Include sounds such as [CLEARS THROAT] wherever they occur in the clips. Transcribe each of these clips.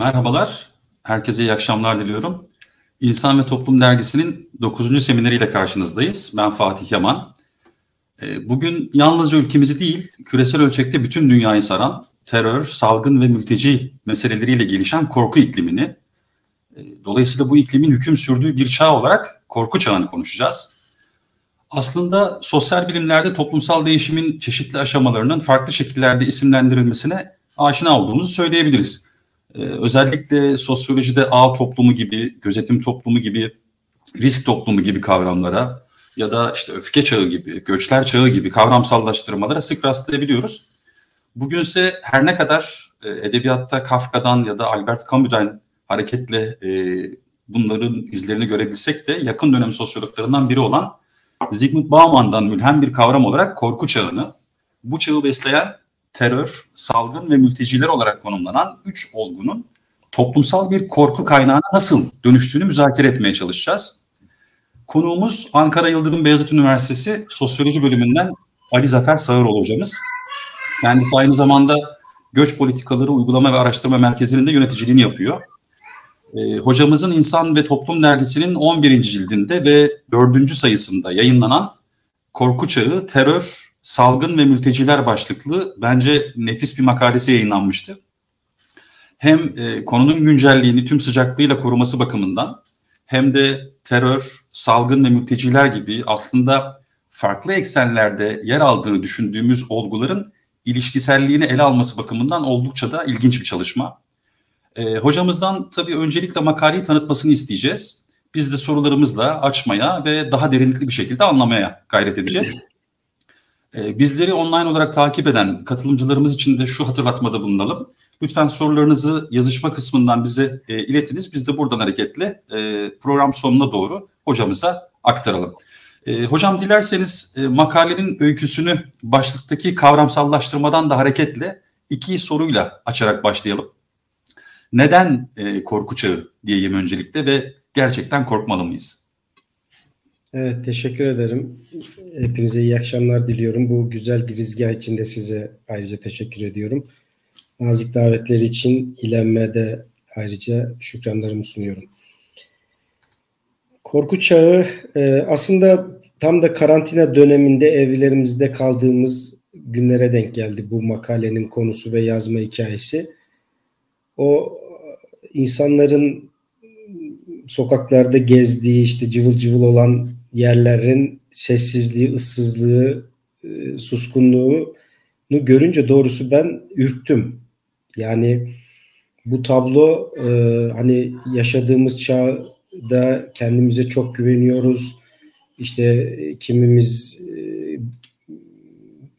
Merhabalar, herkese iyi akşamlar diliyorum. İnsan ve Toplum Dergisi'nin 9. semineriyle karşınızdayız. Ben Fatih Yaman. Ee, bugün yalnızca ülkemizi değil, küresel ölçekte bütün dünyayı saran terör, salgın ve mülteci meseleleriyle gelişen korku iklimini, e, dolayısıyla bu iklimin hüküm sürdüğü bir çağ olarak korku çağını konuşacağız. Aslında sosyal bilimlerde toplumsal değişimin çeşitli aşamalarının farklı şekillerde isimlendirilmesine aşina olduğumuzu söyleyebiliriz. Ee, özellikle sosyolojide ağ toplumu gibi, gözetim toplumu gibi, risk toplumu gibi kavramlara ya da işte öfke çağı gibi, göçler çağı gibi kavramsallaştırmalara sık rastlayabiliyoruz. Bugünse her ne kadar e, edebiyatta Kafka'dan ya da Albert Camus'dan hareketle e, bunların izlerini görebilsek de yakın dönem sosyologlarından biri olan Zygmunt Bauman'dan mülhem bir kavram olarak korku çağını, bu çağı besleyen terör, salgın ve mülteciler olarak konumlanan üç olgunun toplumsal bir korku kaynağına nasıl dönüştüğünü müzakere etmeye çalışacağız. Konuğumuz Ankara Yıldırım Beyazıt Üniversitesi Sosyoloji Bölümünden Ali Zafer Sağıroğlu hocamız. Kendisi aynı zamanda Göç Politikaları Uygulama ve Araştırma Merkezi'nin de yöneticiliğini yapıyor. E, hocamızın İnsan ve Toplum Dergisi'nin 11. cildinde ve 4. sayısında yayınlanan Korku Çağı, Terör, Salgın ve Mülteciler başlıklı bence nefis bir makalesi yayınlanmıştı. Hem e, konunun güncelliğini tüm sıcaklığıyla koruması bakımından hem de terör, salgın ve mülteciler gibi aslında farklı eksenlerde yer aldığını düşündüğümüz olguların ilişkiselliğini ele alması bakımından oldukça da ilginç bir çalışma. E, hocamızdan tabii öncelikle makaleyi tanıtmasını isteyeceğiz. Biz de sorularımızla açmaya ve daha derinlikli bir şekilde anlamaya gayret edeceğiz. E, bizleri online olarak takip eden katılımcılarımız için de şu hatırlatmada bulunalım. Lütfen sorularınızı yazışma kısmından bize e, iletiniz. Biz de buradan hareketle e, program sonuna doğru hocamıza aktaralım. E, hocam dilerseniz makalenin öyküsünü başlıktaki kavramsallaştırmadan da hareketle iki soruyla açarak başlayalım. Neden korku çağı diyeyim öncelikle ve gerçekten korkmalı mıyız? Evet, teşekkür ederim. Hepinize iyi akşamlar diliyorum. Bu güzel girizgah için de size ayrıca teşekkür ediyorum. Nazik davetleri için İlenme'de ayrıca şükranlarımı sunuyorum. Korku çağı e, aslında tam da karantina döneminde evlerimizde kaldığımız günlere denk geldi bu makalenin konusu ve yazma hikayesi. O insanların sokaklarda gezdiği işte cıvıl cıvıl olan yerlerin sessizliği, ıssızlığı, e, suskunluğunu görünce doğrusu ben ürktüm. Yani bu tablo e, hani yaşadığımız çağda kendimize çok güveniyoruz. İşte e, kimimiz e,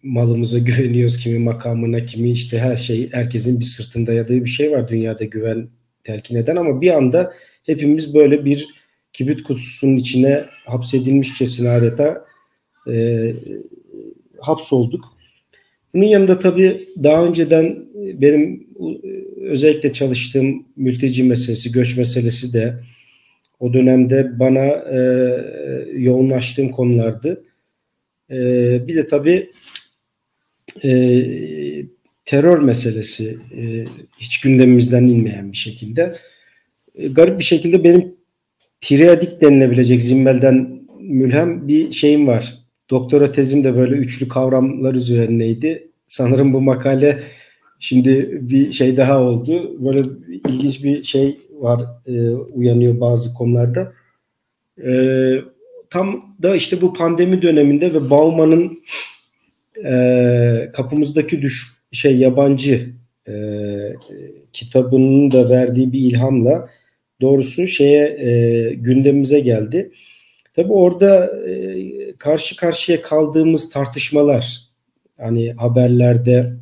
malımıza [LAUGHS] güveniyoruz, kimi makamına, kimi işte her şey, herkesin bir sırtında yadığı bir şey var dünyada güven telkin eden ama bir anda hepimiz böyle bir kibrit kutusunun içine hapsedilmişçesine adeta e, hapsolduk. Bunun yanında tabii daha önceden benim özellikle çalıştığım mülteci meselesi, göç meselesi de o dönemde bana e, yoğunlaştığım konulardı. E, bir de tabii e, terör meselesi e, hiç gündemimizden inmeyen bir şekilde. E, garip bir şekilde benim triadik denilebilecek Zimmel'den mülhem bir şeyim var. Doktora tezim de böyle üçlü kavramlar üzerineydi. Sanırım bu makale şimdi bir şey daha oldu. Böyle ilginç bir şey var e, uyanıyor bazı konularda. E, tam da işte bu pandemi döneminde ve Bauman'ın e, kapımızdaki düş şey yabancı e, kitabının da verdiği bir ilhamla doğrusu şeye e, gündemimize geldi. Tabii orada e, karşı karşıya kaldığımız tartışmalar hani haberlerde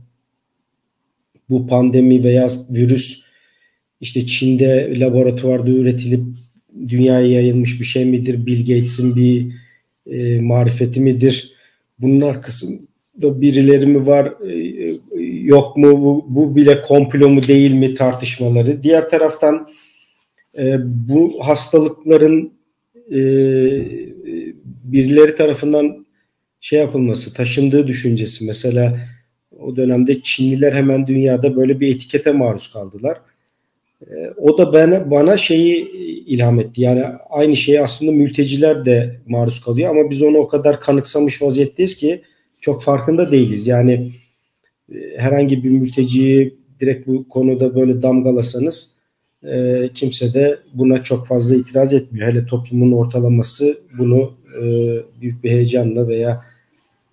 bu pandemi veya virüs işte Çin'de laboratuvarda üretilip dünyaya yayılmış bir şey midir? Bill Gates'in bir e, marifeti midir? Bunun arkasında birileri mi var? E, yok mu? Bu, bu bile komplo mu değil mi tartışmaları. Diğer taraftan e, bu hastalıkların e, birileri tarafından şey yapılması, taşındığı düşüncesi. Mesela o dönemde Çinliler hemen dünyada böyle bir etikete maruz kaldılar. E, o da bana, bana şeyi ilham etti. Yani aynı şeyi aslında mülteciler de maruz kalıyor ama biz onu o kadar kanıksamış vaziyetteyiz ki çok farkında değiliz. Yani e, herhangi bir mülteciyi direkt bu konuda böyle damgalasanız e, kimse de buna çok fazla itiraz etmiyor. Hele toplumun ortalaması bunu e, büyük bir heyecanla veya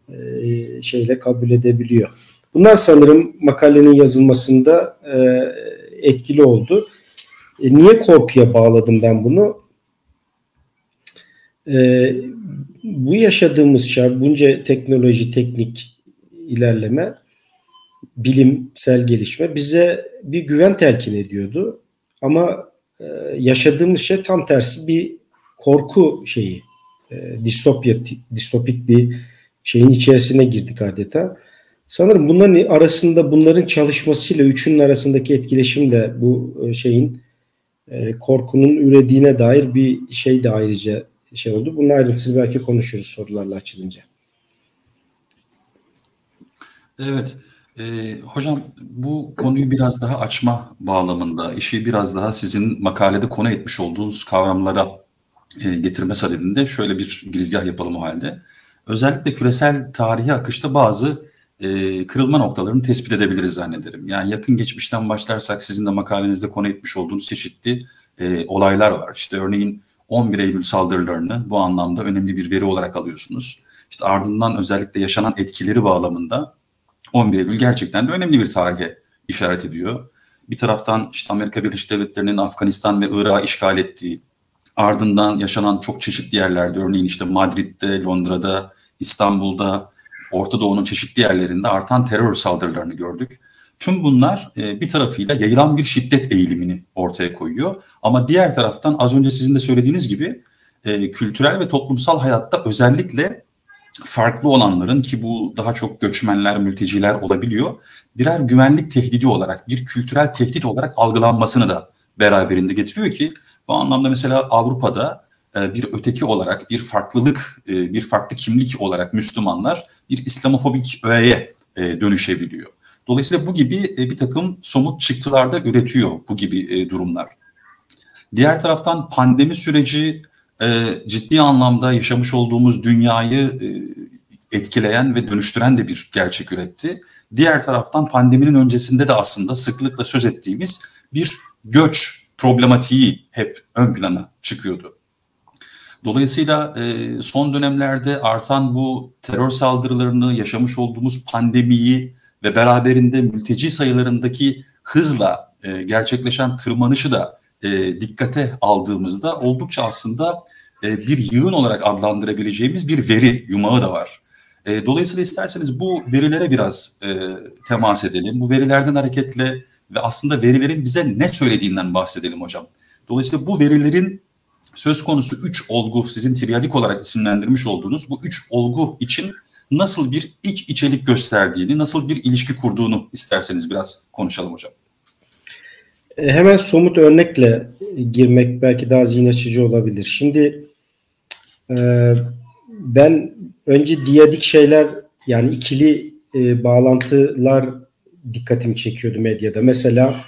e, şeyle kabul edebiliyor. Bunlar sanırım makalenin yazılmasında e, etkili oldu. E, niye korkuya bağladım ben bunu? E, bu yaşadığımız çağ, bunca teknoloji, teknik ilerleme, bilimsel gelişme bize bir güven telkin ediyordu. Ama e, yaşadığımız şey tam tersi bir korku şeyi, e, distopya, distopik bir şeyin içerisine girdik adeta. Sanırım bunların arasında bunların çalışmasıyla üçünün arasındaki etkileşim de bu e, şeyin e, korkunun ürediğine dair bir şey de ayrıca şey oldu. Bunun ayrıntısını belki konuşuruz sorularla açılınca. Evet. E, hocam bu konuyu biraz daha açma bağlamında, işi biraz daha sizin makalede konu etmiş olduğunuz kavramlara e, getirme sadedinde şöyle bir girizgah yapalım o halde. Özellikle küresel tarihi akışta bazı e, kırılma noktalarını tespit edebiliriz zannederim. Yani yakın geçmişten başlarsak sizin de makalenizde konu etmiş olduğunuz çeşitli e, olaylar var. İşte örneğin 11 Eylül saldırılarını bu anlamda önemli bir veri olarak alıyorsunuz. İşte ardından özellikle yaşanan etkileri bağlamında 11 Eylül gerçekten de önemli bir tarihe işaret ediyor. Bir taraftan işte Amerika Birleşik Devletleri'nin Afganistan ve Irak'ı işgal ettiği, ardından yaşanan çok çeşitli yerlerde örneğin işte Madrid'de, Londra'da, İstanbul'da, Orta Doğu'nun çeşitli yerlerinde artan terör saldırılarını gördük. Tüm bunlar e, bir tarafıyla yayılan bir şiddet eğilimini ortaya koyuyor. Ama diğer taraftan az önce sizin de söylediğiniz gibi e, kültürel ve toplumsal hayatta özellikle farklı olanların ki bu daha çok göçmenler, mülteciler olabiliyor. Birer güvenlik tehdidi olarak, bir kültürel tehdit olarak algılanmasını da beraberinde getiriyor ki bu anlamda mesela Avrupa'da e, bir öteki olarak, bir farklılık, e, bir farklı kimlik olarak Müslümanlar bir İslamofobik öğeye e, dönüşebiliyor. Dolayısıyla bu gibi bir takım somut çıktılarda üretiyor bu gibi durumlar. Diğer taraftan pandemi süreci ciddi anlamda yaşamış olduğumuz dünyayı etkileyen ve dönüştüren de bir gerçek üretti. Diğer taraftan pandeminin öncesinde de aslında sıklıkla söz ettiğimiz bir göç problematiği hep ön plana çıkıyordu. Dolayısıyla e, son dönemlerde artan bu terör saldırılarını, yaşamış olduğumuz pandemiyi ve beraberinde mülteci sayılarındaki hızla e, gerçekleşen tırmanışı da e, dikkate aldığımızda oldukça aslında e, bir yığın olarak adlandırabileceğimiz bir veri yumağı da var. E, dolayısıyla isterseniz bu verilere biraz e, temas edelim. Bu verilerden hareketle ve aslında verilerin bize ne söylediğinden bahsedelim hocam. Dolayısıyla bu verilerin söz konusu üç olgu sizin triyadik olarak isimlendirmiş olduğunuz bu üç olgu için nasıl bir iç içelik gösterdiğini, nasıl bir ilişki kurduğunu isterseniz biraz konuşalım hocam. E, hemen somut örnekle girmek belki daha zihin açıcı olabilir. Şimdi e, ben önce diyadik şeyler yani ikili e, bağlantılar dikkatimi çekiyordu medyada. Mesela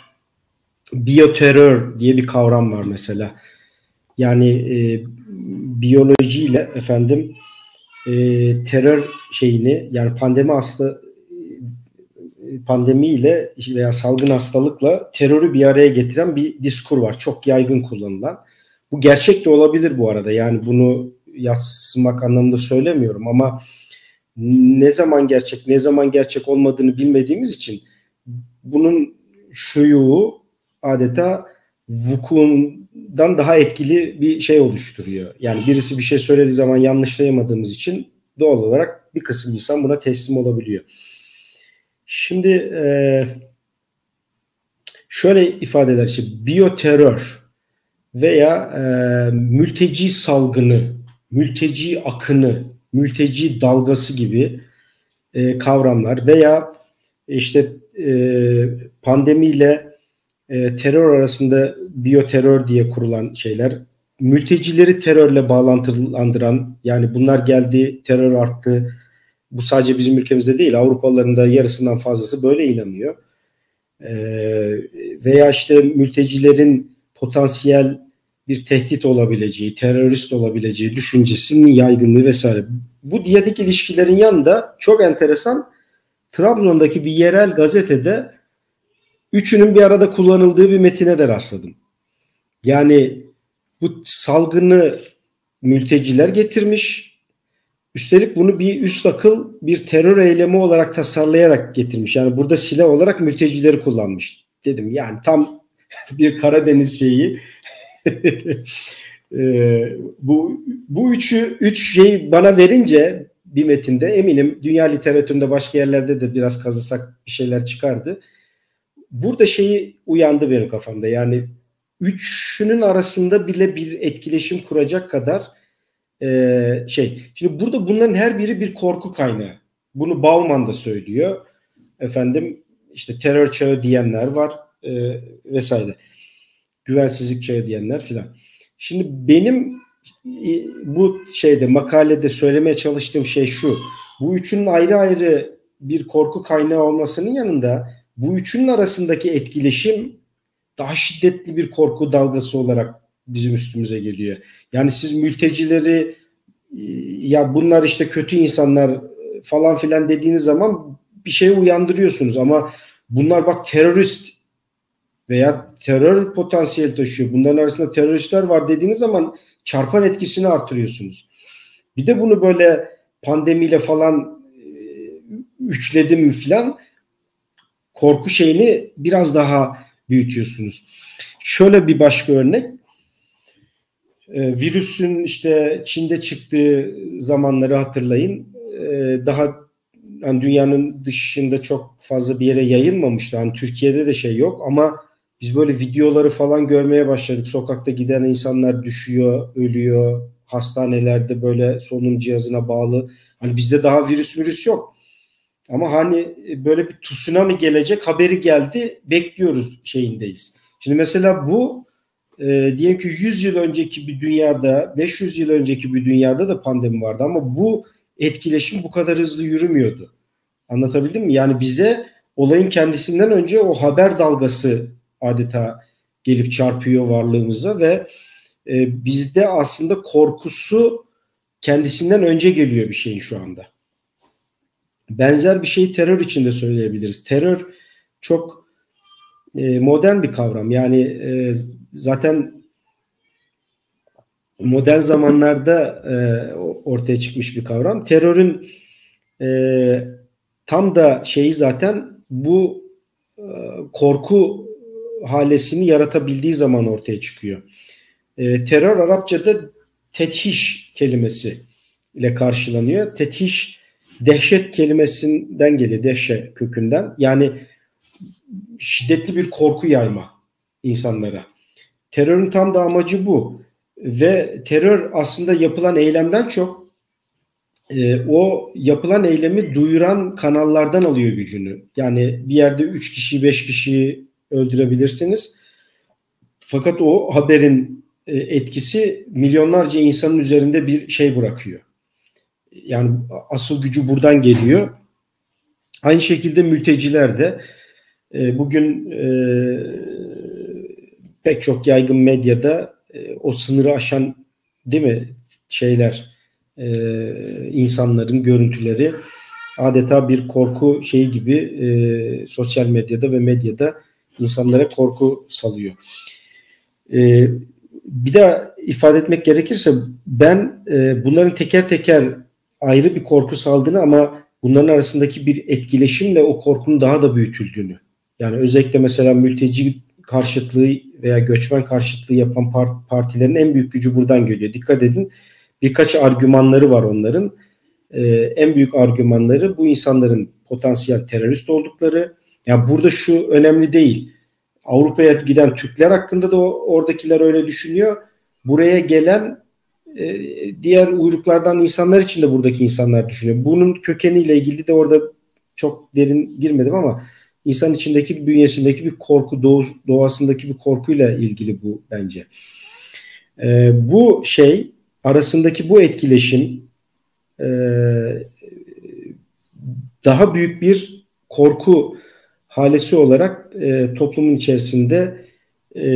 biyoterör diye bir kavram var mesela. Yani e, biyolojiyle efendim e, terör şeyini yani pandemi hasta pandemiyle veya salgın hastalıkla terörü bir araya getiren bir diskur var. Çok yaygın kullanılan. Bu gerçek de olabilir bu arada. Yani bunu yazmak anlamında söylemiyorum ama ne zaman gerçek ne zaman gerçek olmadığını bilmediğimiz için bunun şuyu adeta vukuundan daha etkili bir şey oluşturuyor. Yani birisi bir şey söylediği zaman yanlışlayamadığımız için doğal olarak bir kısım insan buna teslim olabiliyor. Şimdi e, şöyle ifadeler işte biyoterör veya e, mülteci salgını, mülteci akını, mülteci dalgası gibi e, kavramlar veya işte e, pandemiyle e, terör arasında biyoterör diye kurulan şeyler, mültecileri terörle bağlantılandıran yani bunlar geldi terör arttı. Bu sadece bizim ülkemizde değil Avrupalıların da yarısından fazlası böyle inanıyor. e, veya işte mültecilerin potansiyel bir tehdit olabileceği, terörist olabileceği düşüncesinin yaygınlığı vesaire. Bu diyadik ilişkilerin yanında çok enteresan Trabzon'daki bir yerel gazetede üçünün bir arada kullanıldığı bir metine de rastladım. Yani bu salgını mülteciler getirmiş. Üstelik bunu bir üst akıl bir terör eylemi olarak tasarlayarak getirmiş. Yani burada silah olarak mültecileri kullanmış. Dedim yani tam [LAUGHS] bir Karadeniz şeyi. [LAUGHS] e, bu bu üçü üç şey bana verince bir metinde eminim dünya literatüründe başka yerlerde de biraz kazısak bir şeyler çıkardı. Burada şeyi uyandı benim kafamda. Yani üçünün arasında bile bir etkileşim kuracak kadar e, şey. Şimdi burada bunların her biri bir korku kaynağı. Bunu Bauman da söylüyor. Efendim işte terör çağı diyenler var e, vesaire. Güvensizlik çağı diyenler filan. Şimdi benim e, bu şeyde makalede söylemeye çalıştığım şey şu. Bu üçünün ayrı ayrı bir korku kaynağı olmasının yanında bu üçünün arasındaki etkileşim daha şiddetli bir korku dalgası olarak bizim üstümüze geliyor. Yani siz mültecileri e, ya bunlar işte kötü insanlar falan filan dediğiniz zaman bir şey uyandırıyorsunuz ama bunlar bak terörist veya terör potansiyeli taşıyor. Bunların arasında teröristler var dediğiniz zaman çarpan etkisini artırıyorsunuz. Bir de bunu böyle pandemiyle falan e, üçledim mi filan korku şeyini biraz daha büyütüyorsunuz. Şöyle bir başka örnek. E, virüsün işte Çin'de çıktığı zamanları hatırlayın. E, daha yani dünyanın dışında çok fazla bir yere yayılmamıştı. Yani Türkiye'de de şey yok ama biz böyle videoları falan görmeye başladık. Sokakta giden insanlar düşüyor, ölüyor. Hastanelerde böyle solunum cihazına bağlı. Hani bizde daha virüs virüs yok. Ama hani böyle bir tsunami gelecek haberi geldi bekliyoruz şeyindeyiz. Şimdi mesela bu e, diyelim ki 100 yıl önceki bir dünyada 500 yıl önceki bir dünyada da pandemi vardı ama bu etkileşim bu kadar hızlı yürümüyordu. Anlatabildim mi? Yani bize olayın kendisinden önce o haber dalgası adeta gelip çarpıyor varlığımıza ve e, bizde aslında korkusu kendisinden önce geliyor bir şeyin şu anda. Benzer bir şeyi terör için de söyleyebiliriz. Terör çok e, modern bir kavram. Yani e, zaten modern zamanlarda e, ortaya çıkmış bir kavram. Terörün e, tam da şeyi zaten bu e, korku halesini yaratabildiği zaman ortaya çıkıyor. E, terör Arapçada tethiş kelimesi ile karşılanıyor. Tethiş dehşet kelimesinden geliyor. Dehşe kökünden. Yani şiddetli bir korku yayma insanlara. Terörün tam da amacı bu. Ve terör aslında yapılan eylemden çok e, o yapılan eylemi duyuran kanallardan alıyor gücünü. Yani bir yerde 3 kişi 5 kişiyi öldürebilirsiniz. Fakat o haberin e, etkisi milyonlarca insanın üzerinde bir şey bırakıyor. Yani asıl gücü buradan geliyor. Aynı şekilde mülteciler de e, bugün e, pek çok yaygın medyada o sınırı aşan değil mi şeyler insanların görüntüleri adeta bir korku şeyi gibi sosyal medyada ve medyada insanlara korku salıyor. E, bir daha ifade etmek gerekirse ben e, bunların teker teker ayrı bir korku saldığını ama bunların arasındaki bir etkileşimle o korkunun daha da büyütüldüğünü. Yani özellikle mesela mülteci karşıtlığı veya göçmen karşıtlığı yapan partilerin en büyük gücü buradan geliyor. Dikkat edin birkaç argümanları var onların. Ee, en büyük argümanları bu insanların potansiyel terörist oldukları, ya burada şu önemli değil. Avrupa'ya giden Türkler hakkında da oradakiler öyle düşünüyor. Buraya gelen e, diğer uyruklardan insanlar için de buradaki insanlar düşünüyor. Bunun kökeniyle ilgili de orada çok derin girmedim ama insan içindeki bünyesindeki bir korku, doğu, doğasındaki bir korkuyla ilgili bu bence. E, bu şey arasındaki bu etkileşim e, daha büyük bir korku halesi olarak e, toplumun içerisinde e,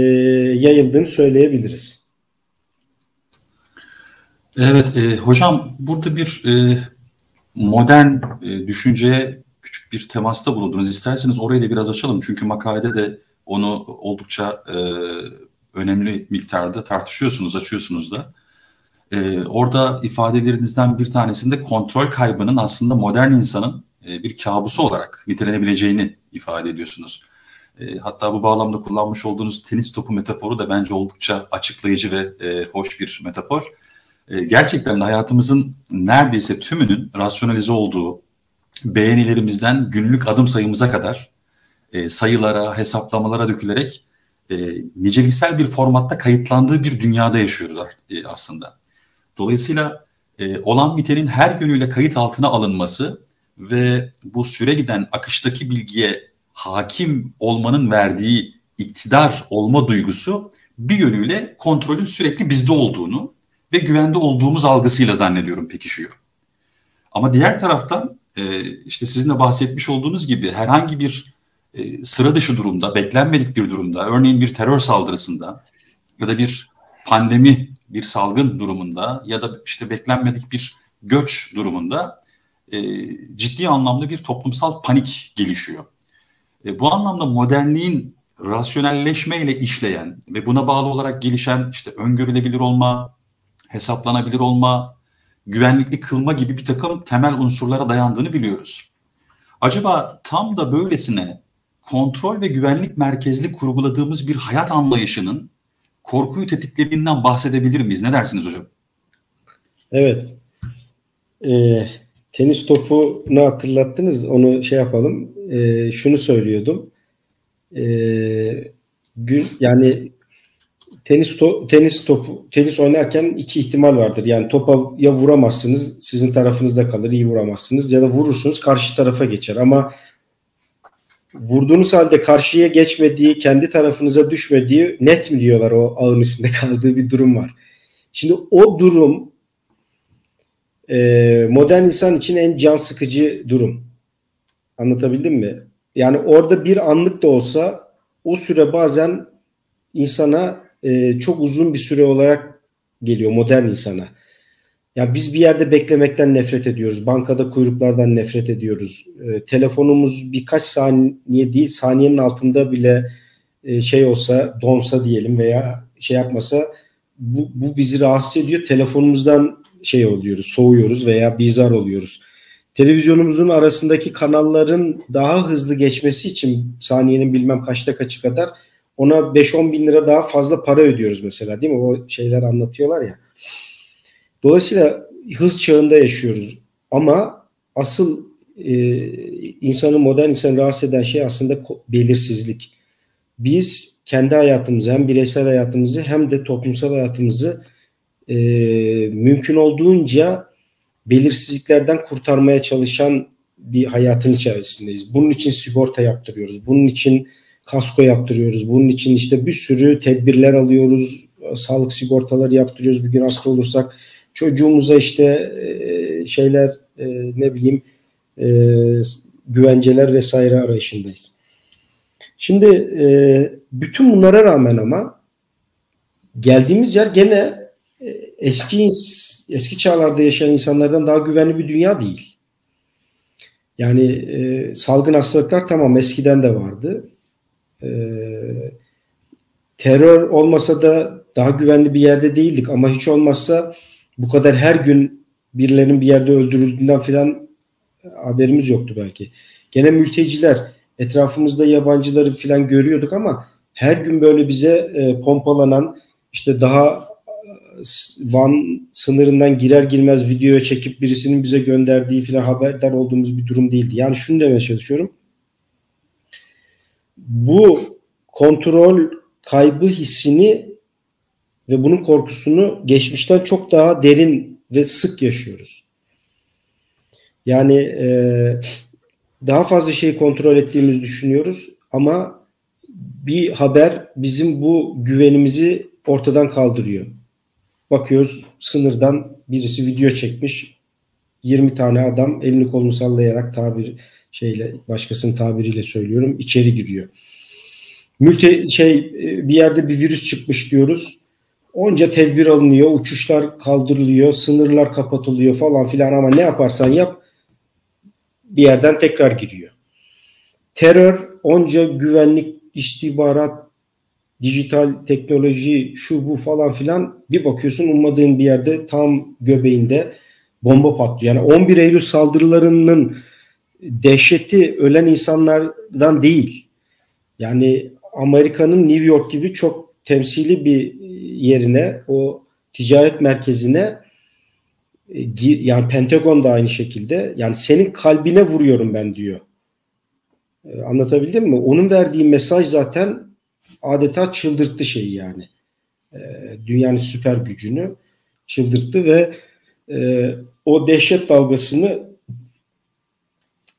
yayıldığını söyleyebiliriz. Evet e, hocam burada bir e, modern e, düşünceye bir temasta bulundunuz. İsterseniz orayı da biraz açalım. Çünkü makalede de onu oldukça e, önemli miktarda tartışıyorsunuz, açıyorsunuz da. E, orada ifadelerinizden bir tanesinde kontrol kaybının aslında modern insanın e, bir kabusu olarak nitelenebileceğini ifade ediyorsunuz. E, hatta bu bağlamda kullanmış olduğunuz tenis topu metaforu da bence oldukça açıklayıcı ve e, hoş bir metafor. E, gerçekten de hayatımızın neredeyse tümünün rasyonalize olduğu, beğenilerimizden günlük adım sayımıza kadar e, sayılara, hesaplamalara dökülerek e, niceliksel bir formatta kayıtlandığı bir dünyada yaşıyoruz e, aslında. Dolayısıyla e, olan bitenin her yönüyle kayıt altına alınması ve bu süre giden akıştaki bilgiye hakim olmanın verdiği iktidar olma duygusu bir yönüyle kontrolün sürekli bizde olduğunu ve güvende olduğumuz algısıyla zannediyorum pekişiyor. Ama diğer taraftan e, işte sizin de bahsetmiş olduğunuz gibi herhangi bir e, sıra dışı durumda, beklenmedik bir durumda, örneğin bir terör saldırısında ya da bir pandemi, bir salgın durumunda ya da işte beklenmedik bir göç durumunda e, ciddi anlamda bir toplumsal panik gelişiyor. E, bu anlamda modernliğin rasyonelleşmeyle işleyen ve buna bağlı olarak gelişen işte öngörülebilir olma, hesaplanabilir olma, güvenlikli kılma gibi bir takım temel unsurlara dayandığını biliyoruz. Acaba tam da böylesine kontrol ve güvenlik merkezli kurguladığımız bir hayat anlayışının korkuyu tetiklediğinden bahsedebilir miyiz? Ne dersiniz hocam? Evet. Ee, tenis topunu hatırlattınız. Onu şey yapalım. Ee, şunu söylüyordum. Ee, gün yani tenis to tenis topu tenis oynarken iki ihtimal vardır. Yani topa ya vuramazsınız, sizin tarafınızda kalır, iyi vuramazsınız ya da vurursunuz karşı tarafa geçer. Ama vurduğunuz halde karşıya geçmediği, kendi tarafınıza düşmediği net mi diyorlar o ağın üstünde [LAUGHS] kaldığı bir durum var. Şimdi o durum e, modern insan için en can sıkıcı durum. Anlatabildim mi? Yani orada bir anlık da olsa o süre bazen insana e, çok uzun bir süre olarak geliyor modern insana. Ya biz bir yerde beklemekten nefret ediyoruz. Bankada kuyruklardan nefret ediyoruz. E, telefonumuz birkaç saniye değil saniyenin altında bile e, şey olsa donsa diyelim veya şey yapmasa bu, bu bizi rahatsız ediyor. Telefonumuzdan şey oluyoruz, soğuyoruz veya bizar oluyoruz. Televizyonumuzun arasındaki kanalların daha hızlı geçmesi için saniyenin bilmem kaçta kaçı kadar ona 5-10 bin lira daha fazla para ödüyoruz mesela değil mi? O şeyler anlatıyorlar ya. Dolayısıyla hız çağında yaşıyoruz. Ama asıl e, insanı modern insanı rahatsız eden şey aslında belirsizlik. Biz kendi hayatımızı hem bireysel hayatımızı hem de toplumsal hayatımızı e, mümkün olduğunca belirsizliklerden kurtarmaya çalışan bir hayatın içerisindeyiz. Bunun için sigorta yaptırıyoruz. Bunun için kasko yaptırıyoruz. Bunun için işte bir sürü tedbirler alıyoruz. Sağlık sigortaları yaptırıyoruz. Bir gün hasta olursak çocuğumuza işte e, şeyler e, ne bileyim e, güvenceler vesaire arayışındayız. Şimdi bütün bunlara rağmen ama geldiğimiz yer gene eski eski çağlarda yaşayan insanlardan daha güvenli bir dünya değil. Yani e, salgın hastalıklar tamam eskiden de vardı. E, terör olmasa da daha güvenli bir yerde değildik ama hiç olmazsa bu kadar her gün birilerinin bir yerde öldürüldüğünden filan haberimiz yoktu belki. Gene mülteciler etrafımızda yabancıları filan görüyorduk ama her gün böyle bize e, pompalanan işte daha Van sınırından girer girmez videoya çekip birisinin bize gönderdiği filan haberdar olduğumuz bir durum değildi. Yani şunu demeye çalışıyorum. Bu kontrol kaybı hissini ve bunun korkusunu geçmişten çok daha derin ve sık yaşıyoruz. Yani e, daha fazla şeyi kontrol ettiğimizi düşünüyoruz ama bir haber bizim bu güvenimizi ortadan kaldırıyor. Bakıyoruz sınırdan birisi video çekmiş. 20 tane adam elini kolunu sallayarak tabir şeyle başkasının tabiriyle söylüyorum içeri giriyor. Mülte şey e, bir yerde bir virüs çıkmış diyoruz. Onca tedbir alınıyor, uçuşlar kaldırılıyor, sınırlar kapatılıyor falan filan ama ne yaparsan yap bir yerden tekrar giriyor. Terör, onca güvenlik, istihbarat, dijital teknoloji, şu bu falan filan bir bakıyorsun ummadığın bir yerde tam göbeğinde bomba patlıyor. Yani 11 Eylül saldırılarının dehşeti ölen insanlardan değil. Yani Amerika'nın New York gibi çok temsili bir yerine o ticaret merkezine e, yani Pentagon da aynı şekilde yani senin kalbine vuruyorum ben diyor. E, anlatabildim mi? Onun verdiği mesaj zaten adeta çıldırttı şeyi yani. E, dünyanın süper gücünü çıldırttı ve o dehşet dalgasını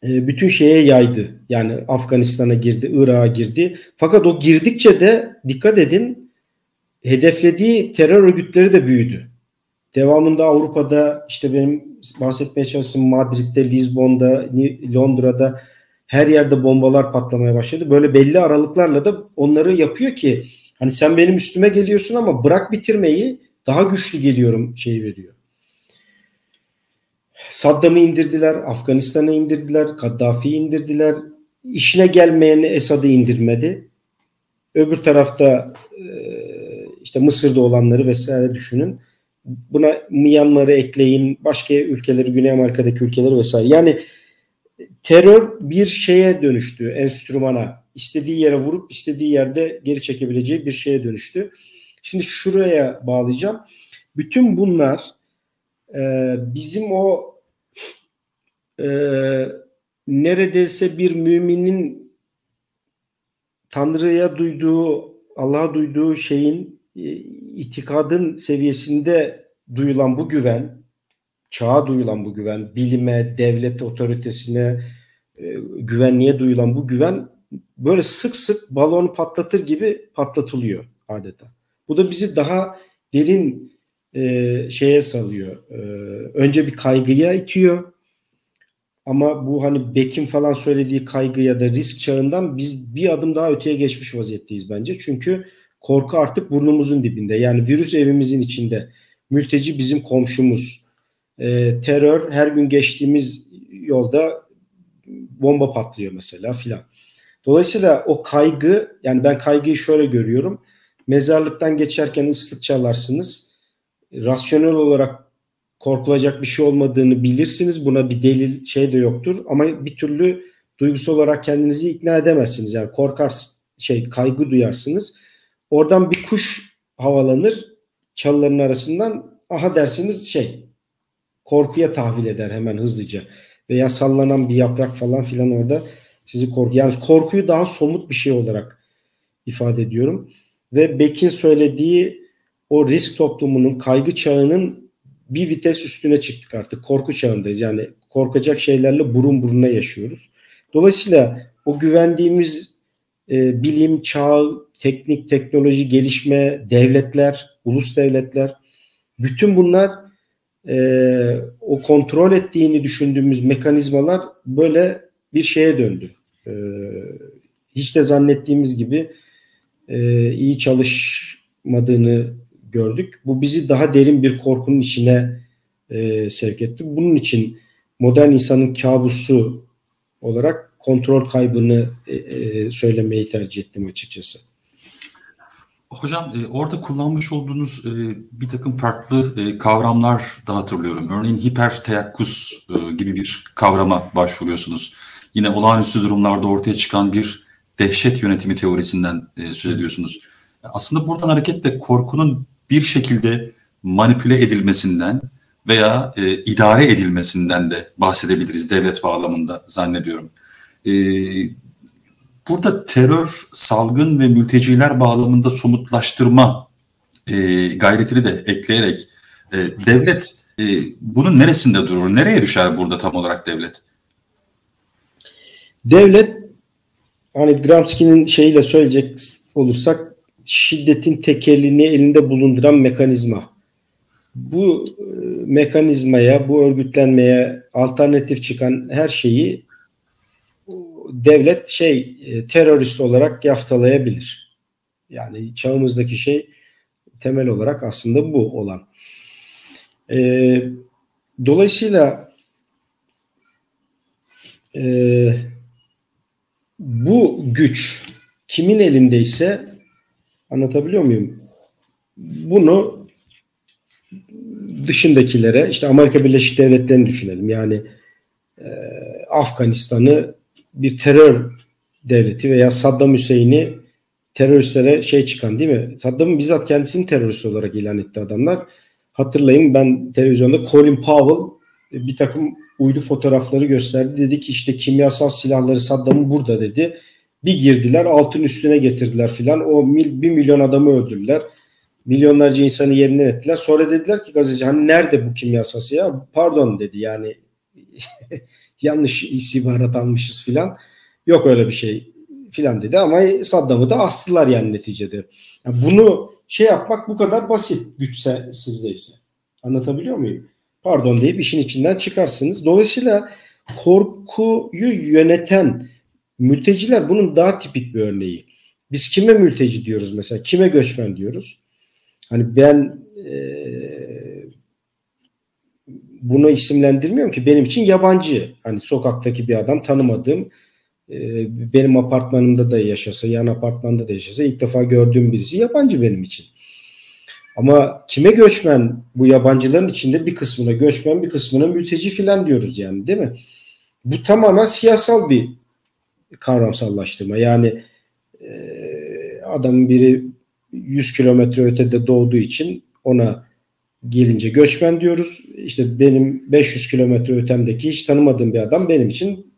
bütün şeye yaydı. Yani Afganistan'a girdi, Irak'a girdi. Fakat o girdikçe de dikkat edin hedeflediği terör örgütleri de büyüdü. Devamında Avrupa'da işte benim bahsetmeye çalıştığım Madrid'de, Lizbon'da, Londra'da her yerde bombalar patlamaya başladı. Böyle belli aralıklarla da onları yapıyor ki hani sen benim üstüme geliyorsun ama bırak bitirmeyi daha güçlü geliyorum şeyi veriyor. Saddam'ı indirdiler, Afganistan'ı indirdiler, Kaddafi'yi indirdiler. İşine gelmeyeni Esad'ı indirmedi. Öbür tarafta e, işte Mısır'da olanları vesaire düşünün. Buna Myanmar'ı ekleyin, başka ülkeleri, Güney Amerika'daki ülkeleri vesaire. Yani terör bir şeye dönüştü, enstrümana. istediği yere vurup istediği yerde geri çekebileceği bir şeye dönüştü. Şimdi şuraya bağlayacağım. Bütün bunlar e, bizim o e, neredeyse bir müminin Tanrı'ya duyduğu, Allah'a duyduğu şeyin e, itikadın seviyesinde duyulan bu güven, çağa duyulan bu güven, bilime, devlet otoritesine, e, güvenliğe duyulan bu güven böyle sık sık balonu patlatır gibi patlatılıyor adeta. Bu da bizi daha derin e, şeye salıyor. E, önce bir kaygıya itiyor. Ama bu hani Beck'in falan söylediği kaygı ya da risk çağından biz bir adım daha öteye geçmiş vaziyetteyiz bence. Çünkü korku artık burnumuzun dibinde. Yani virüs evimizin içinde. Mülteci bizim komşumuz. E, terör her gün geçtiğimiz yolda bomba patlıyor mesela filan. Dolayısıyla o kaygı yani ben kaygıyı şöyle görüyorum. Mezarlıktan geçerken ıslık çalarsınız. Rasyonel olarak korkulacak bir şey olmadığını bilirsiniz. Buna bir delil şey de yoktur. Ama bir türlü duygusal olarak kendinizi ikna edemezsiniz. Yani korkar şey kaygı duyarsınız. Oradan bir kuş havalanır çalıların arasından aha dersiniz şey korkuya tahvil eder hemen hızlıca veya sallanan bir yaprak falan filan orada sizi korku yani korkuyu daha somut bir şey olarak ifade ediyorum ve Beck'in söylediği o risk toplumunun kaygı çağının bir vites üstüne çıktık artık korku çağındayız yani korkacak şeylerle burun buruna yaşıyoruz. Dolayısıyla o güvendiğimiz e, bilim, çağ, teknik, teknoloji, gelişme, devletler, ulus devletler bütün bunlar e, o kontrol ettiğini düşündüğümüz mekanizmalar böyle bir şeye döndü. E, hiç de zannettiğimiz gibi e, iyi çalışmadığını gördük. Bu bizi daha derin bir korkunun içine e, sevk etti. Bunun için modern insanın kabusu olarak kontrol kaybını e, e, söylemeyi tercih ettim açıkçası. Hocam e, orada kullanmış olduğunuz e, bir takım farklı e, kavramlar da hatırlıyorum. Örneğin hiper teyakkuz e, gibi bir kavrama başvuruyorsunuz. Yine olağanüstü durumlarda ortaya çıkan bir dehşet yönetimi teorisinden e, söz ediyorsunuz. Aslında buradan hareketle korkunun bir şekilde manipüle edilmesinden veya e, idare edilmesinden de bahsedebiliriz devlet bağlamında zannediyorum. E, burada terör, salgın ve mülteciler bağlamında somutlaştırma e, gayretini de ekleyerek e, devlet e, bunun neresinde durur? Nereye düşer burada tam olarak devlet? Devlet hani Gramsci'nin şeyiyle söyleyecek olursak şiddetin tekelini elinde bulunduran mekanizma. Bu e, mekanizmaya, bu örgütlenmeye alternatif çıkan her şeyi devlet şey e, terörist olarak yaftalayabilir. Yani çağımızdaki şey temel olarak aslında bu olan. E, dolayısıyla e, bu güç kimin elindeyse anlatabiliyor muyum? Bunu dışındakilere işte Amerika Birleşik Devletleri'ni düşünelim. Yani e, Afganistan'ı bir terör devleti veya Saddam Hüseyin'i teröristlere şey çıkan değil mi? Saddam'ın bizzat kendisini terörist olarak ilan etti adamlar. Hatırlayın ben televizyonda Colin Powell bir takım uydu fotoğrafları gösterdi. Dedi ki işte kimyasal silahları Saddam'ın burada dedi. Bir girdiler altın üstüne getirdiler filan. O mil, bir milyon adamı öldürdüler. Milyonlarca insanı yerinden ettiler. Sonra dediler ki gazeteci hani nerede bu kimyasal ya? Pardon dedi yani [LAUGHS] yanlış istihbarat almışız filan. Yok öyle bir şey filan dedi ama Saddam'ı da astılar yani neticede. Yani bunu şey yapmak bu kadar basit güçse sizdeyse. Anlatabiliyor muyum? Pardon deyip işin içinden çıkarsınız. Dolayısıyla korkuyu yöneten mülteciler bunun daha tipik bir örneği. Biz kime mülteci diyoruz mesela? Kime göçmen diyoruz? Hani ben e, bunu isimlendirmiyorum ki benim için yabancı. Hani sokaktaki bir adam tanımadığım e, benim apartmanımda da yaşasa, yan apartmanda da yaşasa ilk defa gördüğüm birisi yabancı benim için. Ama kime göçmen bu yabancıların içinde bir kısmına göçmen bir kısmına mülteci filan diyoruz yani değil mi? Bu tamamen siyasal bir kavramsallaştırma. Yani e, adamın biri 100 kilometre ötede doğduğu için ona gelince göçmen diyoruz. İşte benim 500 kilometre ötemdeki hiç tanımadığım bir adam benim için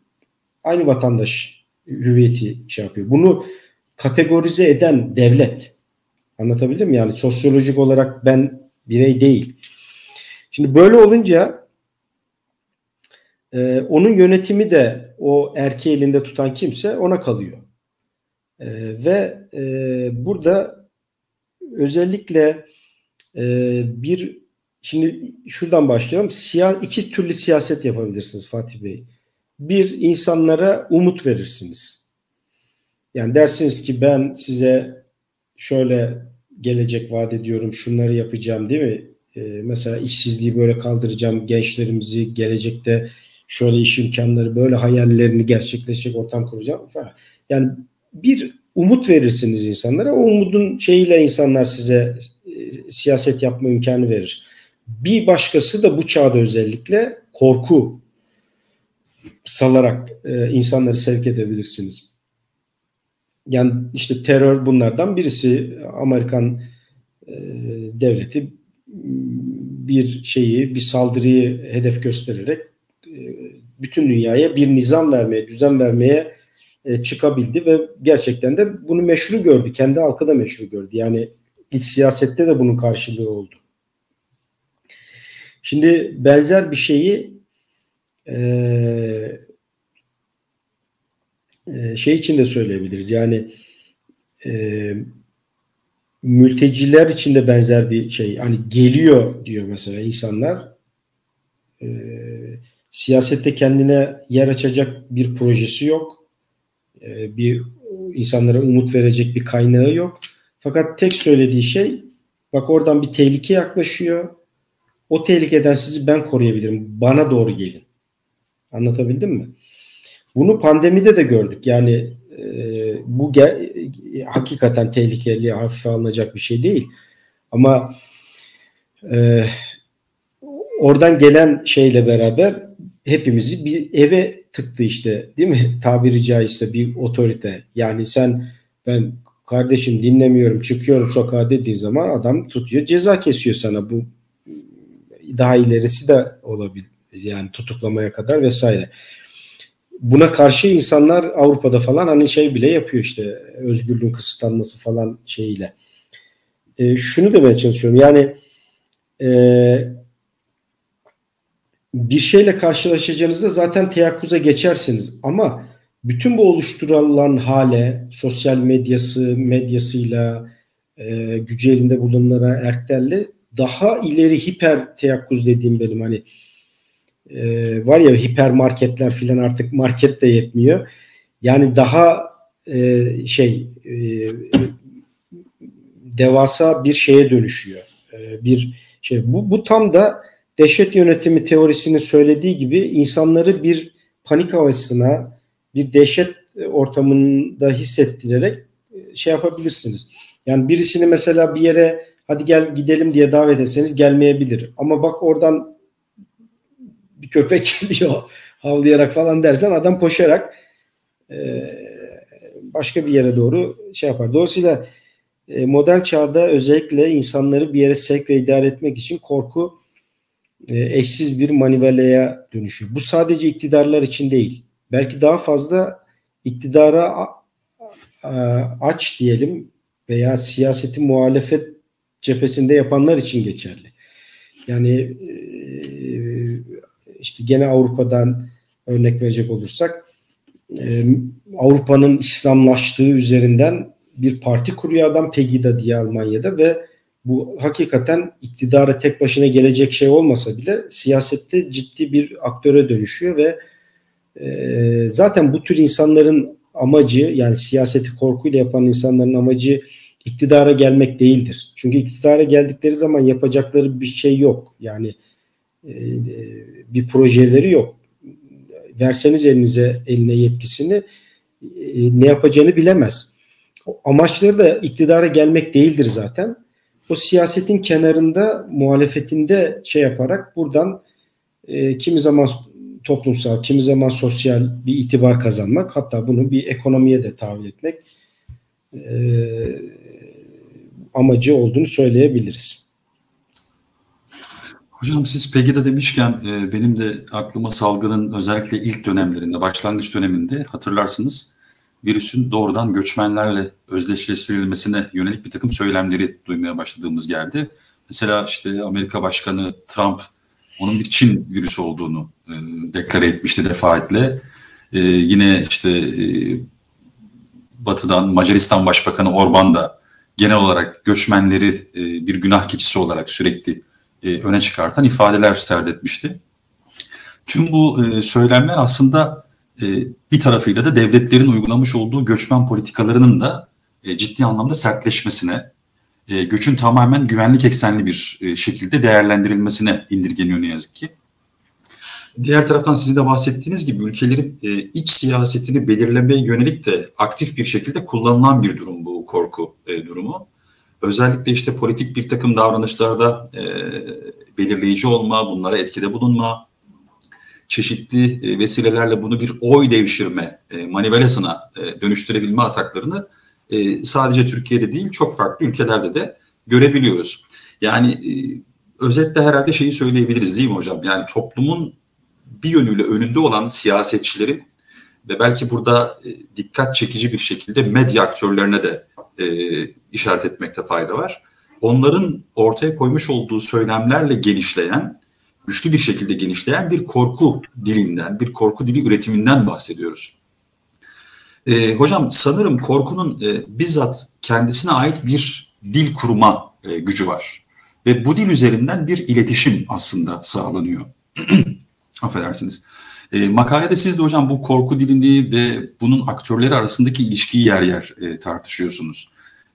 aynı vatandaş hüviyeti şey yapıyor. Bunu kategorize eden devlet. Anlatabildim mi? Yani sosyolojik olarak ben birey değil. Şimdi böyle olunca e, onun yönetimi de o erkeği elinde tutan kimse ona kalıyor. E, ve e, burada özellikle e, bir şimdi şuradan başlayalım. Siya, iki türlü siyaset yapabilirsiniz Fatih Bey. Bir insanlara umut verirsiniz. Yani dersiniz ki ben size şöyle gelecek vaat ediyorum, şunları yapacağım değil mi? Ee, mesela işsizliği böyle kaldıracağım, gençlerimizi gelecekte şöyle iş imkanları, böyle hayallerini gerçekleşecek ortam kuracağım falan. Yani bir umut verirsiniz insanlara. O umudun şeyiyle insanlar size e, siyaset yapma imkanı verir. Bir başkası da bu çağda özellikle korku salarak e, insanları sevk edebilirsiniz. Yani işte terör bunlardan birisi Amerikan e, devleti bir şeyi, bir saldırıyı hedef göstererek bütün dünyaya bir nizam vermeye, düzen vermeye e, çıkabildi ve gerçekten de bunu meşru gördü. Kendi halkı da meşru gördü. Yani iç siyasette de bunun karşılığı oldu. Şimdi benzer bir şeyi e, e, şey için de söyleyebiliriz. Yani e, mülteciler için de benzer bir şey. Hani geliyor diyor mesela insanlar. E, siyasette kendine yer açacak bir projesi yok. E, bir insanlara umut verecek bir kaynağı yok. Fakat tek söylediği şey bak oradan bir tehlike yaklaşıyor. O tehlikeden sizi ben koruyabilirim. Bana doğru gelin. Anlatabildim mi? Bunu pandemide de gördük. Yani e, bu ge- hakikaten tehlikeli, hafife alınacak bir şey değil. Ama e, oradan gelen şeyle beraber hepimizi bir eve tıktı işte değil mi? [LAUGHS] Tabiri caizse bir otorite. Yani sen ben kardeşim dinlemiyorum çıkıyorum sokağa dediği zaman adam tutuyor ceza kesiyor sana bu daha ilerisi de olabilir yani tutuklamaya kadar vesaire buna karşı insanlar Avrupa'da falan hani şey bile yapıyor işte özgürlüğün kısıtlanması falan şeyiyle. E, şunu demeye çalışıyorum yani e, bir şeyle karşılaşacağınızda zaten teyakkuza geçersiniz ama bütün bu oluşturulan hale sosyal medyası medyasıyla e, gücü elinde bulunanlara erklerle daha ileri hiper teyakkuz dediğim benim hani e, var ya hipermarketler filan artık market de yetmiyor. Yani daha e, şey e, devasa bir şeye dönüşüyor. E, bir şey bu bu tam da dehşet yönetimi teorisinin söylediği gibi insanları bir panik havasına, bir dehşet ortamında hissettirerek e, şey yapabilirsiniz. Yani birisini mesela bir yere hadi gel gidelim diye davet etseniz gelmeyebilir. Ama bak oradan bir köpek [LAUGHS] geliyor havlayarak falan dersen adam koşarak e, başka bir yere doğru şey yapar. Dolayısıyla e, modern çağda özellikle insanları bir yere sevk ve idare etmek için korku eşsiz bir maniveleye dönüşüyor. Bu sadece iktidarlar için değil. Belki daha fazla iktidara aç diyelim veya siyaseti muhalefet cephesinde yapanlar için geçerli. Yani e, işte gene Avrupa'dan örnek verecek olursak e, Avrupa'nın İslamlaştığı üzerinden bir parti kuruyor adam Pegida diye Almanya'da ve bu hakikaten iktidara tek başına gelecek şey olmasa bile siyasette ciddi bir aktöre dönüşüyor ve e, zaten bu tür insanların amacı yani siyaseti korkuyla yapan insanların amacı iktidara gelmek değildir. Çünkü iktidara geldikleri zaman yapacakları bir şey yok. Yani e, bir projeleri yok. Verseniz elinize eline yetkisini e, ne yapacağını bilemez. Amaçları da iktidara gelmek değildir zaten. O siyasetin kenarında muhalefetinde şey yaparak buradan e, kimi zaman toplumsal, kimi zaman sosyal bir itibar kazanmak, hatta bunu bir ekonomiye de tahvil etmek e, amacı olduğunu söyleyebiliriz. Hocam siz Pegida demişken e, benim de aklıma salgının özellikle ilk dönemlerinde, başlangıç döneminde hatırlarsınız virüsün doğrudan göçmenlerle özdeşleştirilmesine yönelik bir takım söylemleri duymaya başladığımız geldi. Mesela işte Amerika Başkanı Trump onun bir Çin virüsü olduğunu e, deklare etmişti defaatle. E, yine işte e, Batı'dan Macaristan Başbakanı Orban da genel olarak göçmenleri e, bir günah keçisi olarak sürekli e, öne çıkartan ifadeler serdetmişti. Tüm bu e, söylemler aslında e, bir tarafıyla da devletlerin uygulamış olduğu göçmen politikalarının da e, ciddi anlamda sertleşmesine, e, göçün tamamen güvenlik eksenli bir şekilde değerlendirilmesine indirgeniyor ne yazık ki. Diğer taraftan sizin de bahsettiğiniz gibi ülkelerin iç siyasetini belirlemeye yönelik de aktif bir şekilde kullanılan bir durum bu korku durumu. Özellikle işte politik bir takım davranışlarda belirleyici olma, bunlara etkide bulunma, çeşitli e, vesilelerle bunu bir oy devşirme e, manivelasına e, dönüştürebilme ataklarını sadece Türkiye'de değil çok farklı ülkelerde de görebiliyoruz. Yani özetle herhalde şeyi söyleyebiliriz değil mi hocam? Yani toplumun bir yönüyle önünde olan siyasetçilerin ve belki burada dikkat çekici bir şekilde medya aktörlerine de işaret etmekte fayda var. Onların ortaya koymuş olduğu söylemlerle genişleyen, güçlü bir şekilde genişleyen bir korku dilinden, bir korku dili üretiminden bahsediyoruz. E, hocam sanırım korkunun e, bizzat kendisine ait bir dil kurma e, gücü var. Ve bu dil üzerinden bir iletişim aslında sağlanıyor. [CLEARS THROAT] Affedersiniz. E, makalede siz de hocam bu korku dilini ve bunun aktörleri arasındaki ilişkiyi yer yer e, tartışıyorsunuz.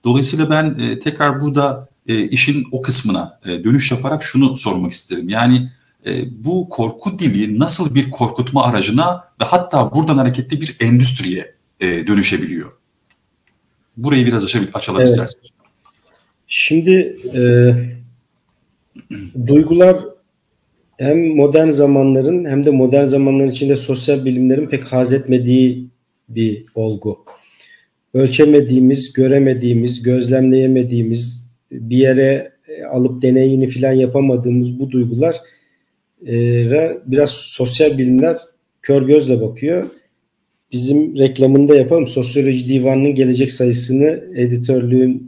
Dolayısıyla ben e, tekrar burada e, işin o kısmına e, dönüş yaparak şunu sormak isterim. Yani e, bu korku dili nasıl bir korkutma aracına ve hatta buradan hareketli bir endüstriye e, dönüşebiliyor? Burayı biraz açalım, açalım evet. isterseniz. Şimdi e, duygular hem modern zamanların hem de modern zamanların içinde sosyal bilimlerin pek haz etmediği bir olgu. Ölçemediğimiz, göremediğimiz, gözlemleyemediğimiz, bir yere e, alıp deneyini falan yapamadığımız bu duygular biraz sosyal bilimler kör gözle bakıyor. Bizim reklamında yapalım. Sosyoloji Divanı'nın gelecek sayısını editörlüğünü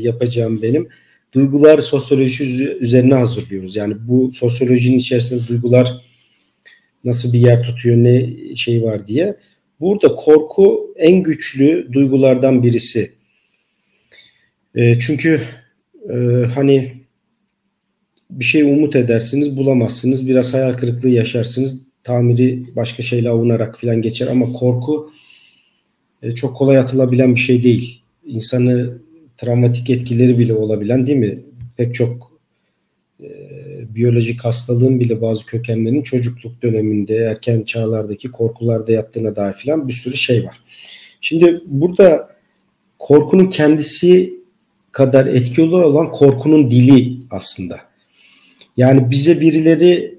yapacağım benim duygular sosyolojisi üzerine hazırlıyoruz. Yani bu sosyolojinin içerisinde duygular nasıl bir yer tutuyor, ne şey var diye. Burada korku en güçlü duygulardan birisi. E, çünkü e, hani bir şey umut edersiniz, bulamazsınız, biraz hayal kırıklığı yaşarsınız. tamiri başka şeyle avunarak falan geçer ama korku e, çok kolay atılabilen bir şey değil. İnsanı travmatik etkileri bile olabilen değil mi? Pek çok e, biyolojik hastalığın bile bazı kökenlerinin çocukluk döneminde, erken çağlardaki korkularda yattığına dair filan bir sürü şey var. Şimdi burada korkunun kendisi kadar etkili olan korkunun dili aslında. Yani bize birileri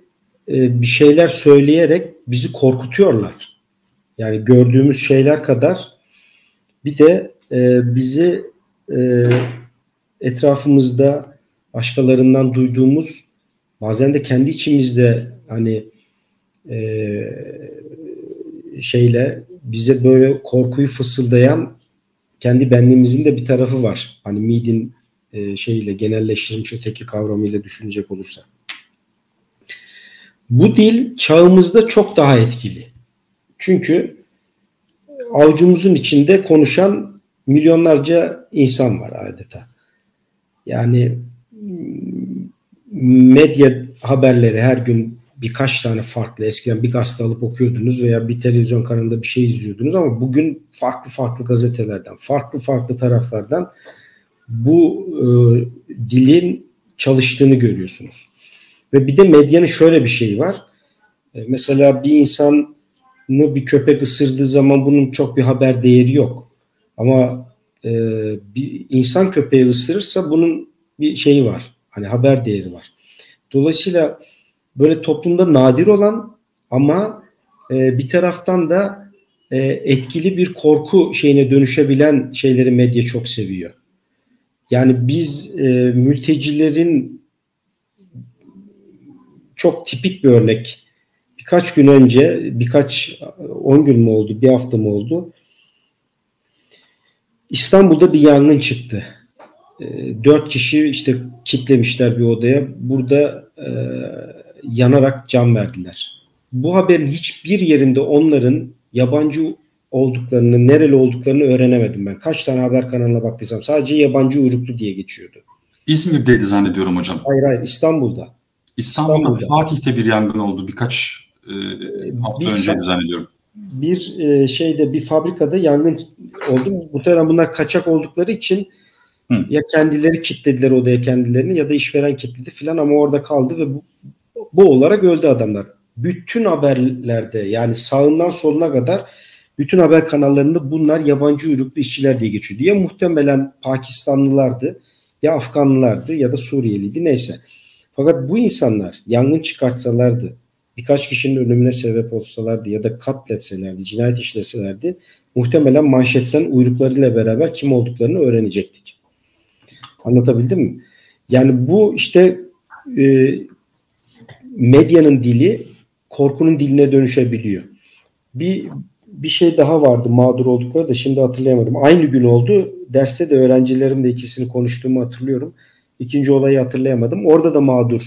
e, bir şeyler söyleyerek bizi korkutuyorlar. Yani gördüğümüz şeyler kadar bir de e, bizi e, etrafımızda başkalarından duyduğumuz bazen de kendi içimizde hani e, şeyle bize böyle korkuyu fısıldayan kendi benliğimizin de bir tarafı var. Hani Mead'in e, şeyle genelleştirilmiş öteki kavramıyla düşünecek olursak. Bu dil çağımızda çok daha etkili. Çünkü avucumuzun içinde konuşan milyonlarca insan var adeta. Yani medya haberleri her gün birkaç tane farklı eskiden bir gazete alıp okuyordunuz veya bir televizyon kanalında bir şey izliyordunuz ama bugün farklı farklı gazetelerden, farklı farklı taraflardan bu e, dilin çalıştığını görüyorsunuz. Ve bir de medyanın şöyle bir şeyi var. E, mesela bir insanı bir köpek ısırdığı zaman bunun çok bir haber değeri yok. Ama e, bir insan köpeği ısırırsa bunun bir şeyi var. Hani haber değeri var. Dolayısıyla böyle toplumda nadir olan ama e, bir taraftan da e, etkili bir korku şeyine dönüşebilen şeyleri medya çok seviyor. Yani biz e, mültecilerin çok tipik bir örnek. Birkaç gün önce, birkaç on gün mü oldu, bir hafta mı oldu? İstanbul'da bir yangın çıktı. E, dört kişi işte kitlemişler bir odaya. Burada e, yanarak can verdiler. Bu haberin hiçbir yerinde onların yabancı olduklarını, nereli olduklarını öğrenemedim ben. Kaç tane haber kanalına baktıysam sadece yabancı uyruklu diye geçiyordu. İzmir'deydi zannediyorum hocam. Hayır hayır İstanbul'da. İstanbul'da, İstanbul'da. Fatih'te bir yangın oldu birkaç e, hafta bir, önceydi zannediyorum. Bir e, şeyde bir fabrikada yangın oldu. Muhtemelen bunlar kaçak oldukları için Hı. ya kendileri kilitlediler odaya kendilerini ya da işveren kilitledi filan ama orada kaldı ve bu, bu olarak öldü adamlar. Bütün haberlerde yani sağından soluna kadar bütün haber kanallarında bunlar yabancı uyruklu işçiler diye geçiyor. Ya muhtemelen Pakistanlılardı ya Afganlılardı ya da Suriyeliydi neyse. Fakat bu insanlar yangın çıkartsalardı, birkaç kişinin ölümüne sebep olsalardı ya da katletselerdi, cinayet işleselerdi muhtemelen manşetten uyruklarıyla beraber kim olduklarını öğrenecektik. Anlatabildim mi? Yani bu işte e, medyanın dili korkunun diline dönüşebiliyor. Bir bir şey daha vardı mağdur oldukları da şimdi hatırlayamadım. Aynı gün oldu. Derste de öğrencilerimle ikisini konuştuğumu hatırlıyorum. İkinci olayı hatırlayamadım. Orada da mağdur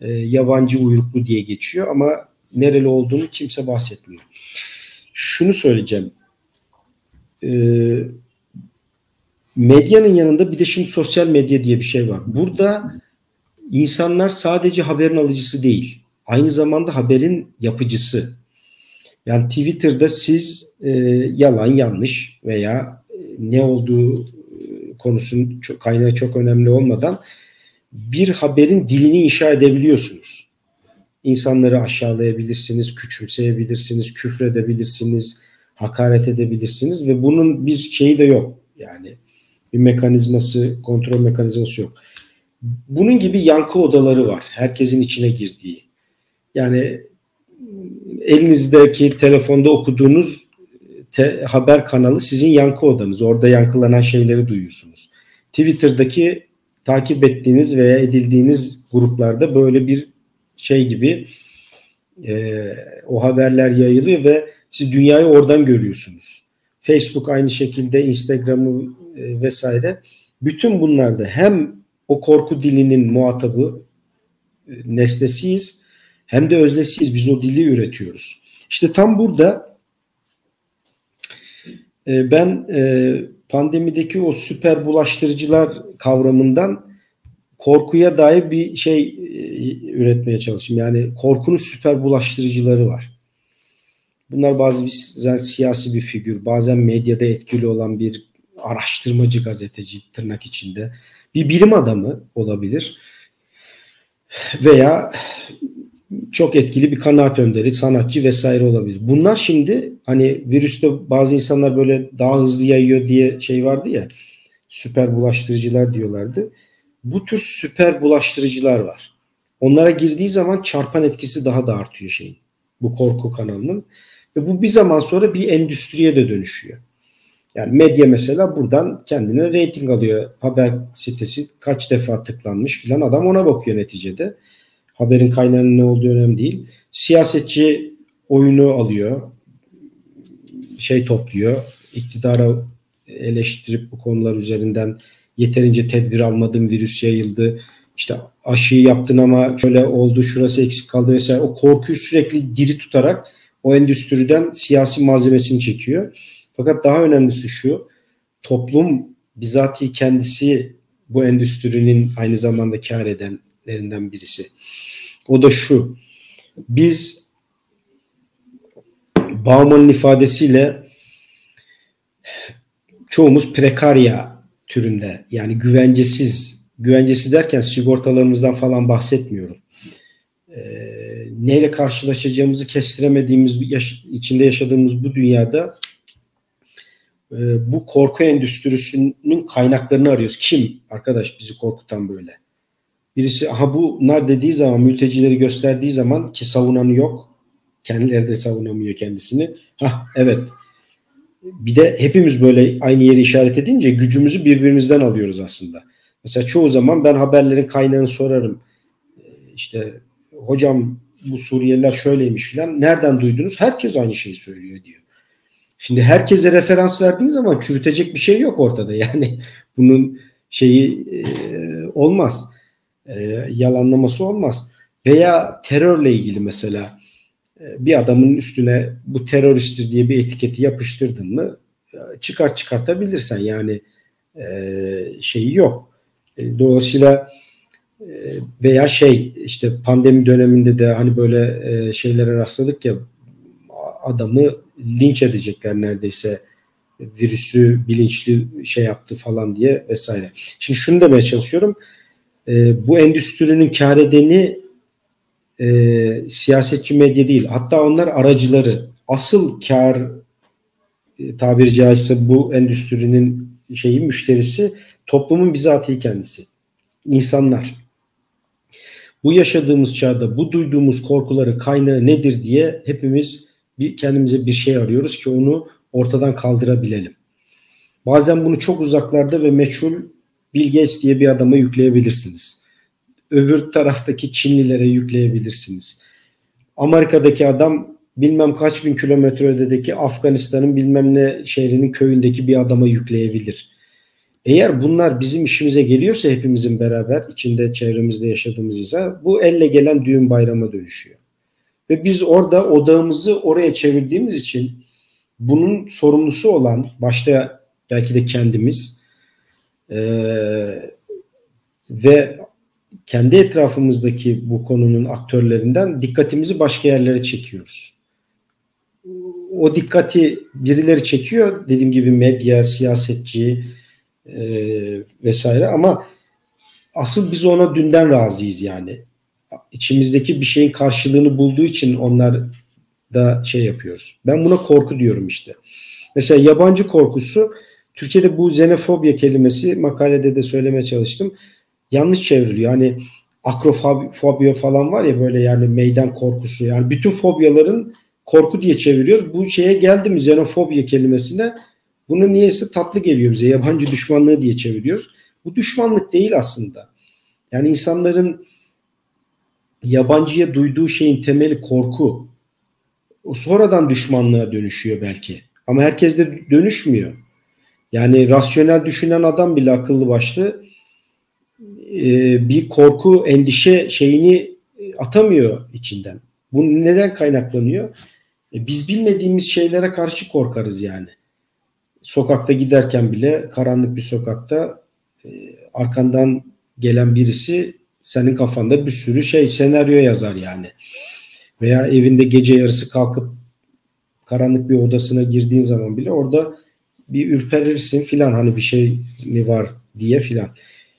e, yabancı uyruklu diye geçiyor ama nereli olduğunu kimse bahsetmiyor. Şunu söyleyeceğim. E, medyanın yanında bir de şimdi sosyal medya diye bir şey var. Burada insanlar sadece haberin alıcısı değil. Aynı zamanda haberin yapıcısı. Yani Twitter'da siz e, yalan, yanlış veya e, ne olduğu konusunun çok, kaynağı çok önemli olmadan bir haberin dilini inşa edebiliyorsunuz. İnsanları aşağılayabilirsiniz, küçümseyebilirsiniz, küfredebilirsiniz, hakaret edebilirsiniz ve bunun bir şeyi de yok. Yani bir mekanizması, kontrol mekanizması yok. Bunun gibi yankı odaları var. Herkesin içine girdiği. Yani elinizdeki telefonda okuduğunuz te, haber kanalı sizin yankı odanız. Orada yankılanan şeyleri duyuyorsunuz. Twitter'daki takip ettiğiniz veya edildiğiniz gruplarda böyle bir şey gibi e, o haberler yayılıyor ve siz dünyayı oradan görüyorsunuz. Facebook aynı şekilde Instagram'ı e, vesaire. Bütün bunlarda hem o korku dilinin muhatabı e, nesnesiyiz hem de öznesiyiz. Biz o dili üretiyoruz. İşte tam burada e, ben e, pandemideki o süper bulaştırıcılar kavramından korkuya dair bir şey e, üretmeye çalışayım. Yani korkunun süper bulaştırıcıları var. Bunlar bazen siyasi bir figür, bazen medyada etkili olan bir araştırmacı gazeteci tırnak içinde. Bir bilim adamı olabilir. Veya çok etkili bir kanaat önderi, sanatçı vesaire olabilir. Bunlar şimdi hani virüste bazı insanlar böyle daha hızlı yayıyor diye şey vardı ya süper bulaştırıcılar diyorlardı. Bu tür süper bulaştırıcılar var. Onlara girdiği zaman çarpan etkisi daha da artıyor şeyin. Bu korku kanalının. Ve bu bir zaman sonra bir endüstriye de dönüşüyor. Yani medya mesela buradan kendine reyting alıyor. Haber sitesi kaç defa tıklanmış filan adam ona bakıyor neticede. Haberin kaynağının ne olduğu önemli değil. Siyasetçi oyunu alıyor. Şey topluyor. iktidara eleştirip bu konular üzerinden yeterince tedbir almadım virüs yayıldı. İşte aşıyı yaptın ama şöyle oldu şurası eksik kaldı vesaire. O korkuyu sürekli diri tutarak o endüstriden siyasi malzemesini çekiyor. Fakat daha önemlisi şu toplum bizatihi kendisi bu endüstrinin aynı zamanda kar edenlerinden birisi. O da şu. Biz Bauman'ın ifadesiyle çoğumuz prekarya türünde yani güvencesiz güvencesiz derken sigortalarımızdan falan bahsetmiyorum. Ee, neyle karşılaşacağımızı kestiremediğimiz yaş- içinde yaşadığımız bu dünyada e, bu korku endüstrisinin kaynaklarını arıyoruz. Kim arkadaş bizi korkutan böyle? Birisi aha bunlar dediği zaman mültecileri gösterdiği zaman ki savunanı yok. Kendileri de savunamıyor kendisini. Ha evet. Bir de hepimiz böyle aynı yeri işaret edince gücümüzü birbirimizden alıyoruz aslında. Mesela çoğu zaman ben haberlerin kaynağını sorarım. Ee, işte hocam bu Suriyeliler şöyleymiş filan. Nereden duydunuz? Herkes aynı şeyi söylüyor diyor. Şimdi herkese referans verdiğin zaman çürütecek bir şey yok ortada. [LAUGHS] Yani bunun şeyi e, olmaz e, yalanlaması olmaz. Veya terörle ilgili mesela e, bir adamın üstüne bu teröristtir diye bir etiketi yapıştırdın mı e, çıkar çıkartabilirsen yani e, şeyi yok. E, dolayısıyla e, veya şey işte pandemi döneminde de hani böyle e, şeylere rastladık ya adamı linç edecekler neredeyse virüsü bilinçli şey yaptı falan diye vesaire. Şimdi şunu demeye çalışıyorum e, bu endüstrinin kar edeni e, siyasetçi medya değil. Hatta onlar aracıları. Asıl kar e, tabiri caizse bu endüstrinin şeyi müşterisi toplumun bizatihi kendisi. İnsanlar. Bu yaşadığımız çağda bu duyduğumuz korkuların kaynağı nedir diye hepimiz bir kendimize bir şey arıyoruz ki onu ortadan kaldırabilelim. Bazen bunu çok uzaklarda ve meçhul Bill diye bir adama yükleyebilirsiniz. Öbür taraftaki Çinlilere yükleyebilirsiniz. Amerika'daki adam bilmem kaç bin kilometre ötedeki Afganistan'ın bilmem ne şehrinin köyündeki bir adama yükleyebilir. Eğer bunlar bizim işimize geliyorsa hepimizin beraber içinde çevremizde yaşadığımız ise bu elle gelen düğün bayrama dönüşüyor. Ve biz orada odağımızı oraya çevirdiğimiz için bunun sorumlusu olan başta belki de kendimiz ee, ve kendi etrafımızdaki bu konunun aktörlerinden dikkatimizi başka yerlere çekiyoruz. O dikkati birileri çekiyor. Dediğim gibi medya, siyasetçi e, vesaire ama asıl biz ona dünden razıyız yani. İçimizdeki bir şeyin karşılığını bulduğu için onlar da şey yapıyoruz. Ben buna korku diyorum işte. Mesela yabancı korkusu Türkiye'de bu xenofobya kelimesi makalede de söylemeye çalıştım. Yanlış çevriliyor. Hani akrofobya falan var ya böyle yani meydan korkusu. Yani bütün fobyaların korku diye çeviriyoruz. Bu şeye geldi mi xenofobya kelimesine bunu niyeyse tatlı geliyor bize. Yabancı düşmanlığı diye çeviriyoruz. Bu düşmanlık değil aslında. Yani insanların yabancıya duyduğu şeyin temeli korku. O sonradan düşmanlığa dönüşüyor belki. Ama herkes de dönüşmüyor. Yani rasyonel düşünen adam bile akıllı başlı e, bir korku, endişe şeyini atamıyor içinden. Bu neden kaynaklanıyor? E, biz bilmediğimiz şeylere karşı korkarız yani. Sokakta giderken bile karanlık bir sokakta e, arkandan gelen birisi senin kafanda bir sürü şey senaryo yazar yani. Veya evinde gece yarısı kalkıp karanlık bir odasına girdiğin zaman bile orada bir ürperirsin filan hani bir şey mi var diye filan.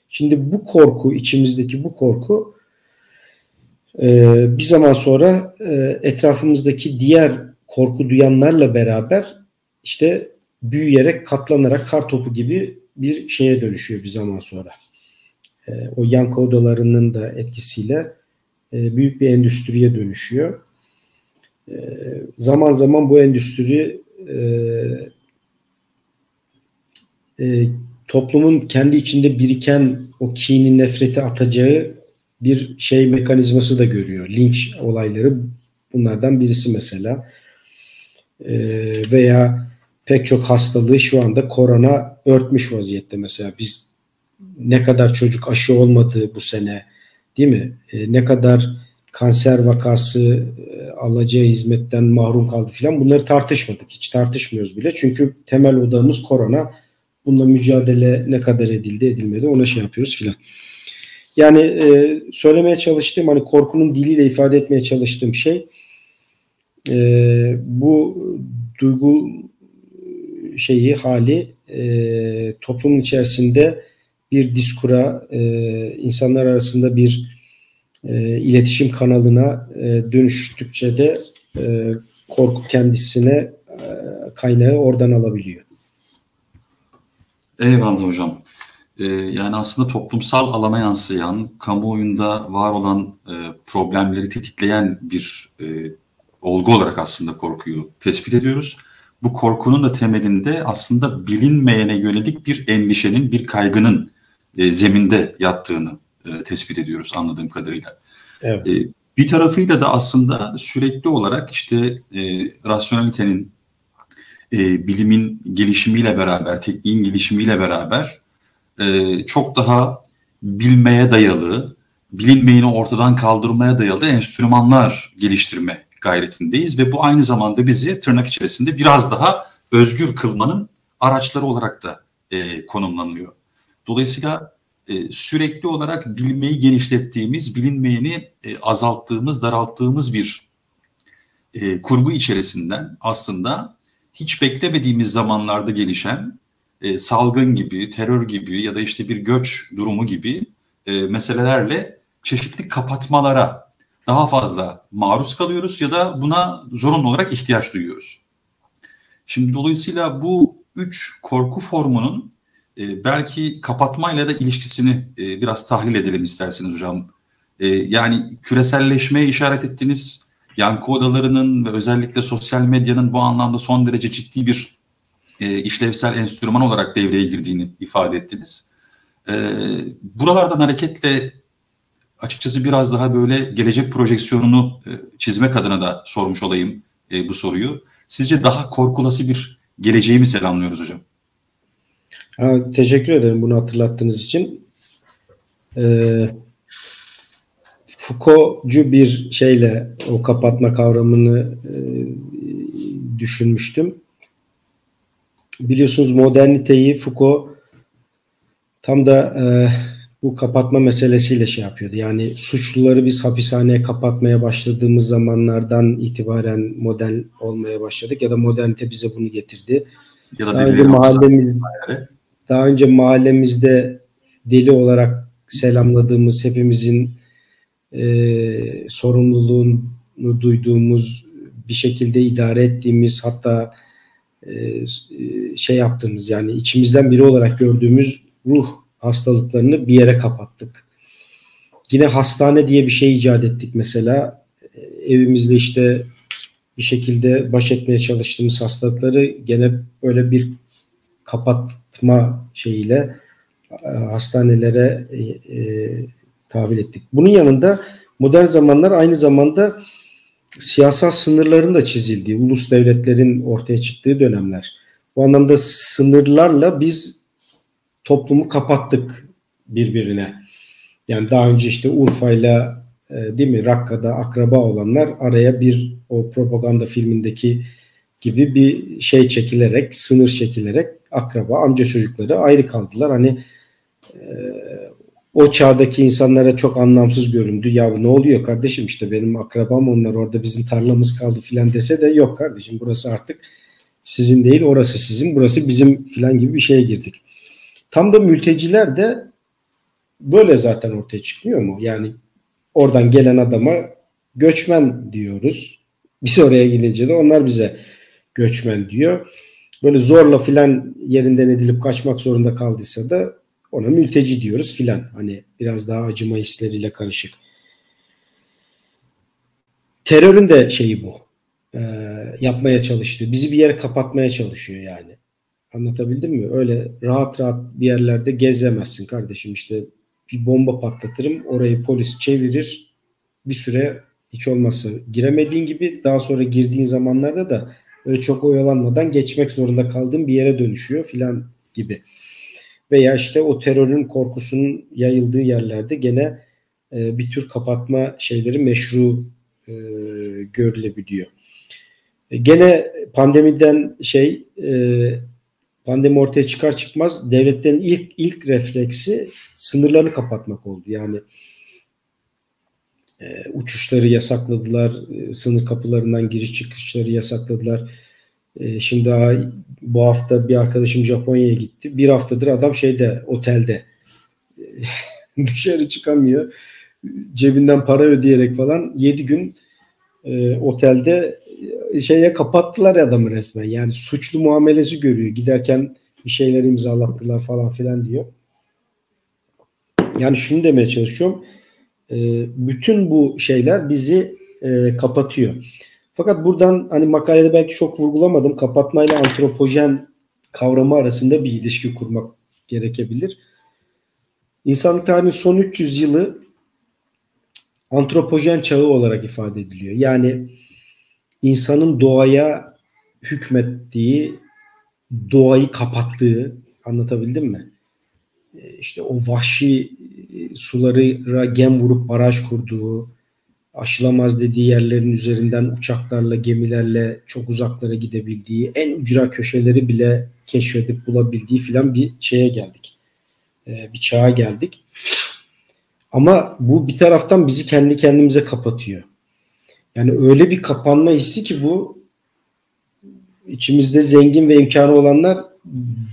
Şimdi bu korku içimizdeki bu korku e, bir zaman sonra e, etrafımızdaki diğer korku duyanlarla beraber işte büyüyerek katlanarak kar topu gibi bir şeye dönüşüyor bir zaman sonra. E, o yankı odalarının da etkisiyle büyük bir endüstriye dönüşüyor. Zaman zaman bu endüstri e, toplumun kendi içinde biriken o kini nefreti atacağı bir şey mekanizması da görüyor. Linç olayları bunlardan birisi mesela. E, veya pek çok hastalığı şu anda korona örtmüş vaziyette mesela. Biz ne kadar çocuk aşı olmadı bu sene değil mi? E, ne kadar kanser vakası e, alacağı hizmetten mahrum kaldı filan bunları tartışmadık. Hiç tartışmıyoruz bile. Çünkü temel odamız korona. Bununla mücadele ne kadar edildi edilmedi ona şey yapıyoruz filan. Yani e, söylemeye çalıştığım hani korkunun diliyle ifade etmeye çalıştığım şey e, bu duygu şeyi hali e, toplumun içerisinde bir diskura e, insanlar arasında bir e, iletişim kanalına e, dönüştükçe de e, korku kendisine e, kaynağı oradan alabiliyor. Eyvallah hocam. Ee, yani aslında toplumsal alana yansıyan, kamuoyunda var olan e, problemleri tetikleyen bir e, olgu olarak aslında korkuyu tespit ediyoruz. Bu korkunun da temelinde aslında bilinmeyene yönelik bir endişenin, bir kaygının e, zeminde yattığını e, tespit ediyoruz anladığım kadarıyla. Evet. E, bir tarafıyla da aslında sürekli olarak işte e, rasyonelitenin, e, bilimin gelişimiyle beraber, tekniğin gelişimiyle beraber e, çok daha bilmeye dayalı, bilinmeyeni ortadan kaldırmaya dayalı enstrümanlar geliştirme gayretindeyiz ve bu aynı zamanda bizi tırnak içerisinde biraz daha özgür kılmanın araçları olarak da e, konumlanıyor. Dolayısıyla e, sürekli olarak bilmeyi genişlettiğimiz, bilinmeyeni e, azalttığımız, daralttığımız bir e, kurgu içerisinden aslında hiç beklemediğimiz zamanlarda gelişen e, salgın gibi, terör gibi ya da işte bir göç durumu gibi e, meselelerle çeşitli kapatmalara daha fazla maruz kalıyoruz ya da buna zorunlu olarak ihtiyaç duyuyoruz. Şimdi dolayısıyla bu üç korku formunun e, belki kapatmayla da ilişkisini e, biraz tahlil edelim isterseniz hocam. E, yani küreselleşmeye işaret ettiniz. Yankı odalarının ve özellikle sosyal medyanın bu anlamda son derece ciddi bir e, işlevsel enstrüman olarak devreye girdiğini ifade ettiniz. E, buralardan hareketle açıkçası biraz daha böyle gelecek projeksiyonunu e, çizmek adına da sormuş olayım e, bu soruyu. Sizce daha korkulası bir geleceği mi selamlıyoruz hocam? Ha, teşekkür ederim bunu hatırlattığınız için. Ee, Foucault'cu bir şeyle o kapatma kavramını e, düşünmüştüm. Biliyorsunuz moderniteyi Foucault tam da e, bu kapatma meselesiyle şey yapıyordu. Yani suçluları biz hapishaneye kapatmaya başladığımız zamanlardan itibaren model olmaya başladık ya da modernite bize bunu getirdi. Ya da daha mahallemiz, daha önce mahallemizde deli olarak selamladığımız hepimizin e, sorumluluğunu duyduğumuz bir şekilde idare ettiğimiz hatta e, şey yaptığımız yani içimizden biri olarak gördüğümüz ruh hastalıklarını bir yere kapattık. Yine hastane diye bir şey icat ettik mesela. Evimizde işte bir şekilde baş etmeye çalıştığımız hastalıkları gene böyle bir kapatma şeyiyle e, hastanelere e, e, tahvil ettik. Bunun yanında modern zamanlar aynı zamanda siyasal sınırların da çizildiği, ulus devletlerin ortaya çıktığı dönemler. Bu anlamda sınırlarla biz toplumu kapattık birbirine. Yani daha önce işte Urfa'yla e, değil mi Rakka'da akraba olanlar araya bir o propaganda filmindeki gibi bir şey çekilerek, sınır çekilerek akraba, amca çocukları ayrı kaldılar. Hani e, o çağdaki insanlara çok anlamsız göründü. Ya ne oluyor kardeşim işte benim akrabam onlar orada bizim tarlamız kaldı filan dese de yok kardeşim burası artık sizin değil orası sizin burası bizim filan gibi bir şeye girdik. Tam da mülteciler de böyle zaten ortaya çıkmıyor mu? Yani oradan gelen adama göçmen diyoruz. Biz oraya gidince de onlar bize göçmen diyor. Böyle zorla filan yerinden edilip kaçmak zorunda kaldıysa da ona mülteci diyoruz filan. Hani biraz daha acıma hisleriyle karışık. Terörün de şeyi bu. Ee, yapmaya çalıştığı. Bizi bir yere kapatmaya çalışıyor yani. Anlatabildim mi? Öyle rahat rahat bir yerlerde gezemezsin kardeşim. İşte bir bomba patlatırım. Orayı polis çevirir. Bir süre hiç olmazsa giremediğin gibi daha sonra girdiğin zamanlarda da öyle çok oyalanmadan geçmek zorunda kaldığın bir yere dönüşüyor filan gibi. Veya işte o terörün korkusunun yayıldığı yerlerde gene e, bir tür kapatma şeyleri meşru e, görülebiliyor. E, gene pandemiden şey e, pandemi ortaya çıkar çıkmaz devletlerin ilk ilk refleksi sınırlarını kapatmak oldu. Yani e, uçuşları yasakladılar, e, sınır kapılarından giriş çıkışları yasakladılar. E, şimdi daha bu hafta bir arkadaşım Japonya'ya gitti. Bir haftadır adam şeyde otelde e, [LAUGHS] dışarı çıkamıyor. Cebinden para ödeyerek falan 7 gün e, otelde e, şeye kapattılar adamı resmen. Yani suçlu muamelesi görüyor. Giderken bir şeyler imzalattılar falan filan diyor. Yani şunu demeye çalışıyorum. E, bütün bu şeyler bizi e, kapatıyor. Fakat buradan hani makalede belki çok vurgulamadım. Kapatmayla antropojen kavramı arasında bir ilişki kurmak gerekebilir. İnsanlık tarihinin son 300 yılı antropojen çağı olarak ifade ediliyor. Yani insanın doğaya hükmettiği, doğayı kapattığı anlatabildim mi? E, işte o vahşi sulara gem vurup baraj kurduğu, aşılamaz dediği yerlerin üzerinden uçaklarla, gemilerle çok uzaklara gidebildiği, en ücra köşeleri bile keşfedip bulabildiği filan bir şeye geldik. E, bir çağa geldik. Ama bu bir taraftan bizi kendi kendimize kapatıyor. Yani öyle bir kapanma hissi ki bu içimizde zengin ve imkanı olanlar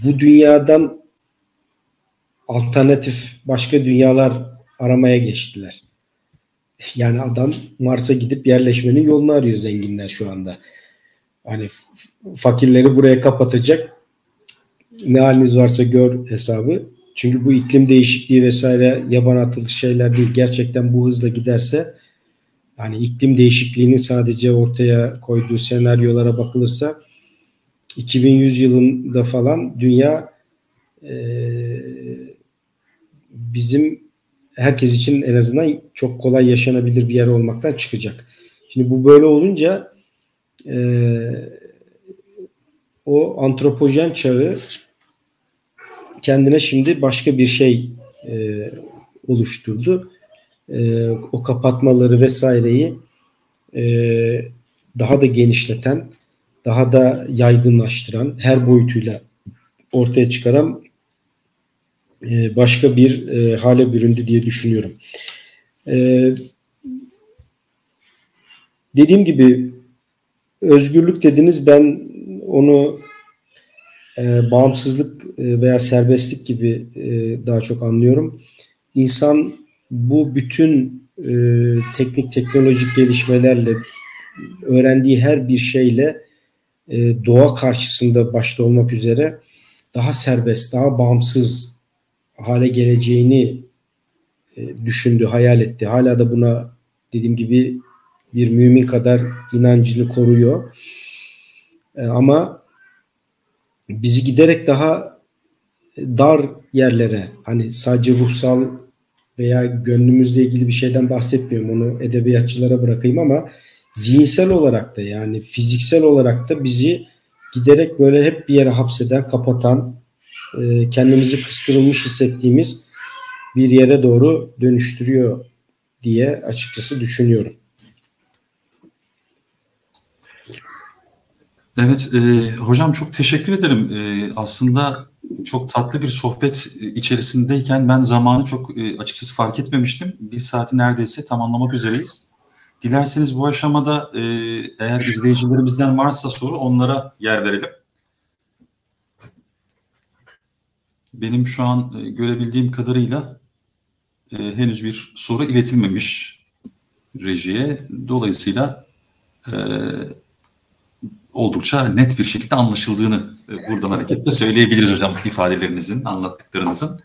bu dünyadan alternatif başka dünyalar aramaya geçtiler. Yani adam Mars'a gidip yerleşmenin yolunu arıyor zenginler şu anda. Hani fakirleri buraya kapatacak ne haliniz varsa gör hesabı. Çünkü bu iklim değişikliği vesaire yaban atılış şeyler değil. Gerçekten bu hızla giderse yani iklim değişikliğinin sadece ortaya koyduğu senaryolara bakılırsa 2100 yılında falan dünya e, bizim herkes için en azından çok kolay yaşanabilir bir yer olmaktan çıkacak. Şimdi bu böyle olunca e, o antropojen çağı kendine şimdi başka bir şey e, oluşturdu. E, o kapatmaları vesaireyi e, daha da genişleten, daha da yaygınlaştıran, her boyutuyla ortaya çıkaran e, başka bir e, hale büründü diye düşünüyorum. E, dediğim gibi özgürlük dediniz ben onu bağımsızlık veya serbestlik gibi daha çok anlıyorum. İnsan bu bütün teknik teknolojik gelişmelerle öğrendiği her bir şeyle doğa karşısında başta olmak üzere daha serbest, daha bağımsız hale geleceğini e, düşündü, hayal etti. Hala da buna dediğim gibi bir mümin kadar inancını koruyor. E, ama bizi giderek daha dar yerlere hani sadece ruhsal veya gönlümüzle ilgili bir şeyden bahsetmiyorum. Onu edebiyatçılara bırakayım ama zihinsel olarak da yani fiziksel olarak da bizi giderek böyle hep bir yere hapseden, kapatan, e, kendimizi kıstırılmış hissettiğimiz bir yere doğru dönüştürüyor diye açıkçası düşünüyorum. Evet, e, hocam çok teşekkür ederim. E, aslında çok tatlı bir sohbet içerisindeyken ben zamanı çok açıkçası fark etmemiştim. Bir saati neredeyse tamamlamak üzereyiz. Dilerseniz bu aşamada eğer izleyicilerimizden varsa soru onlara yer verelim. Benim şu an görebildiğim kadarıyla henüz bir soru iletilmemiş rejiye. Dolayısıyla oldukça net bir şekilde anlaşıldığını e, buradan hareketle söyleyebiliriz hocam ifadelerinizin, anlattıklarınızın.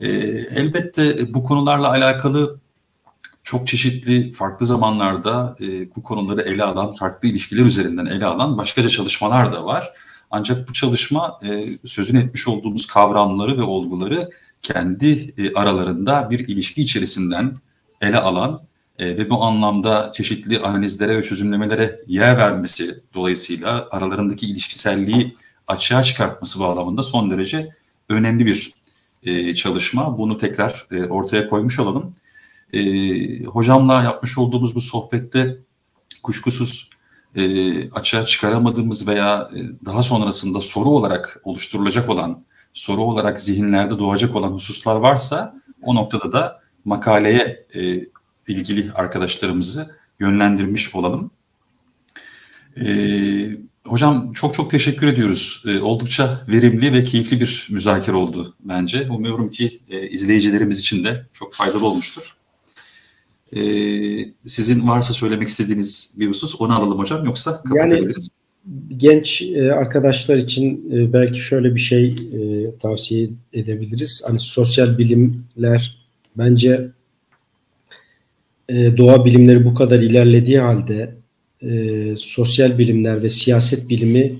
E, elbette bu konularla alakalı çok çeşitli farklı zamanlarda e, bu konuları ele alan, farklı ilişkiler üzerinden ele alan başkaca çalışmalar da var. Ancak bu çalışma e, sözün etmiş olduğumuz kavramları ve olguları kendi e, aralarında bir ilişki içerisinden ele alan e, ve bu anlamda çeşitli analizlere ve çözümlemelere yer vermesi dolayısıyla aralarındaki ilişkiselliği açığa çıkartması bağlamında son derece önemli bir e, çalışma. Bunu tekrar e, ortaya koymuş olalım. E, hocamla yapmış olduğumuz bu sohbette kuşkusuz e, açığa çıkaramadığımız veya e, daha sonrasında soru olarak oluşturulacak olan, soru olarak zihinlerde doğacak olan hususlar varsa o noktada da makaleye e, ilgili arkadaşlarımızı yönlendirmiş olalım. Ee, hocam çok çok teşekkür ediyoruz. Ee, oldukça verimli ve keyifli bir müzakere oldu bence. Umuyorum ki e, izleyicilerimiz için de çok faydalı olmuştur. Ee, sizin varsa söylemek istediğiniz bir husus onu alalım hocam yoksa kapatabiliriz. Yani, genç e, arkadaşlar için e, belki şöyle bir şey e, tavsiye edebiliriz. Hani sosyal bilimler bence e, doğa bilimleri bu kadar ilerlediği halde e, sosyal bilimler ve siyaset bilimi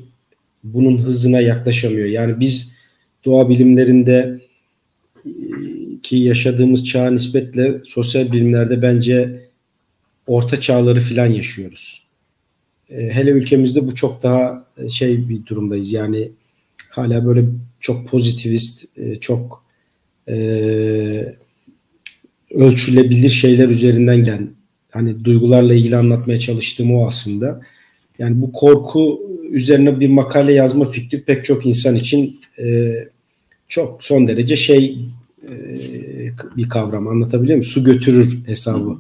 bunun hızına yaklaşamıyor. Yani biz doğa bilimlerinde e, ki yaşadığımız çağa nispetle sosyal bilimlerde bence orta çağları filan yaşıyoruz. E, hele ülkemizde bu çok daha e, şey bir durumdayız. Yani hala böyle çok pozitivist, e, çok ölçülebilir şeyler üzerinden gel. Hani duygularla ilgili anlatmaya çalıştığım o aslında. Yani bu korku üzerine bir makale yazma fikri pek çok insan için e, çok son derece şey bir kavram anlatabiliyor muyum? Su götürür hesabı.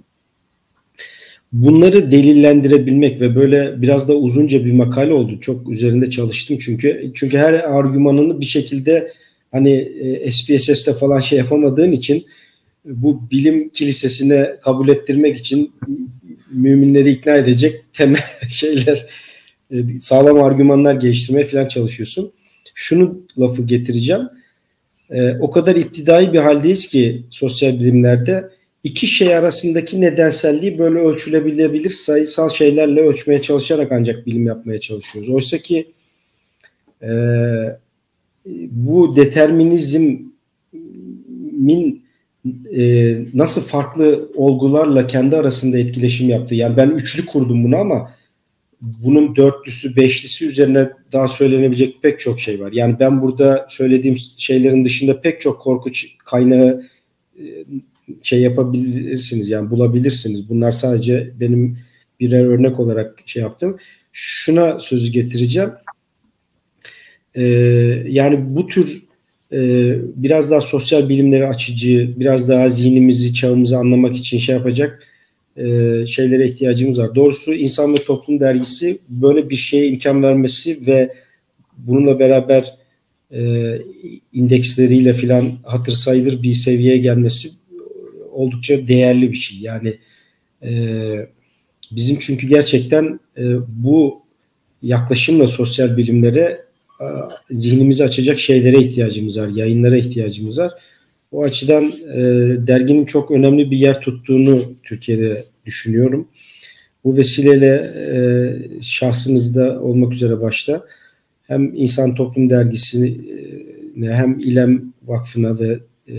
Bunları delillendirebilmek ve böyle biraz da uzunca bir makale oldu. Çok üzerinde çalıştım çünkü çünkü her argümanını bir şekilde hani e, SPSS'te falan şey yapamadığın için bu bilim kilisesine kabul ettirmek için müminleri ikna edecek temel [LAUGHS] şeyler, e, sağlam argümanlar geliştirmeye falan çalışıyorsun. Şunu lafı getireceğim. E, o kadar iptidai bir haldeyiz ki sosyal bilimlerde iki şey arasındaki nedenselliği böyle ölçülebilebilir sayısal şeylerle ölçmeye çalışarak ancak bilim yapmaya çalışıyoruz. Oysa ki e, bu determinizmin e, nasıl farklı olgularla kendi arasında etkileşim yaptı. Yani ben üçlü kurdum bunu ama bunun dörtlüsü, beşlisi üzerine daha söylenebilecek pek çok şey var. Yani ben burada söylediğim şeylerin dışında pek çok korku kaynağı e, şey yapabilirsiniz yani bulabilirsiniz. Bunlar sadece benim birer örnek olarak şey yaptım. Şuna sözü getireceğim. Ee, yani bu tür e, biraz daha sosyal bilimleri açıcı, biraz daha zihnimizi, çağımızı anlamak için şey yapacak e, şeylere ihtiyacımız var. Doğrusu İnsan ve Toplum Dergisi böyle bir şeye imkan vermesi ve bununla beraber e, indeksleriyle filan hatır sayılır bir seviyeye gelmesi oldukça değerli bir şey. Yani e, bizim çünkü gerçekten e, bu yaklaşımla sosyal bilimlere zihnimizi açacak şeylere ihtiyacımız var, yayınlara ihtiyacımız var. O açıdan e, derginin çok önemli bir yer tuttuğunu Türkiye'de düşünüyorum. Bu vesileyle e, şahsınızda olmak üzere başta hem İnsan Toplum Dergisi'ne hem İlem Vakfı'na ve e,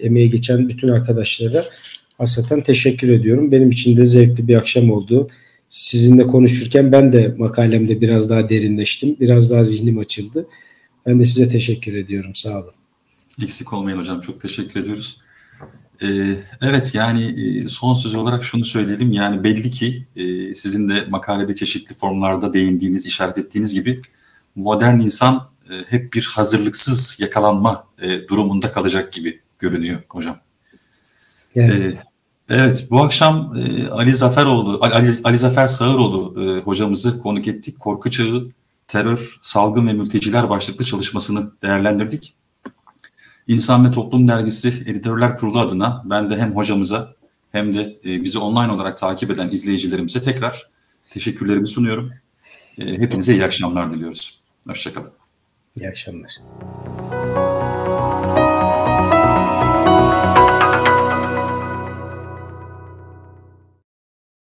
emeği geçen bütün arkadaşlara hasreten teşekkür ediyorum. Benim için de zevkli bir akşam oldu sizinle konuşurken ben de makalemde biraz daha derinleştim. Biraz daha zihnim açıldı. Ben de size teşekkür ediyorum. Sağ olun. Eksik olmayın hocam. Çok teşekkür ediyoruz. Ee, evet yani e, son söz olarak şunu söyleyelim. Yani belli ki e, sizin de makalede çeşitli formlarda değindiğiniz, işaret ettiğiniz gibi modern insan e, hep bir hazırlıksız yakalanma e, durumunda kalacak gibi görünüyor hocam. Evet. E, evet, bu akşam e, Ali Zaferoğlu, Ali, Ali Zafer Sağıroğlu e, hocamızı konuk ettik. Korku çağı, terör, salgın ve mülteciler başlıklı çalışmasını değerlendirdik. İnsan ve Toplum Dergisi Editörler Kurulu adına ben de hem hocamıza hem de e, bizi online olarak takip eden izleyicilerimize tekrar teşekkürlerimi sunuyorum. E, hepinize iyi akşamlar diliyoruz. Hoşçakalın. İyi akşamlar.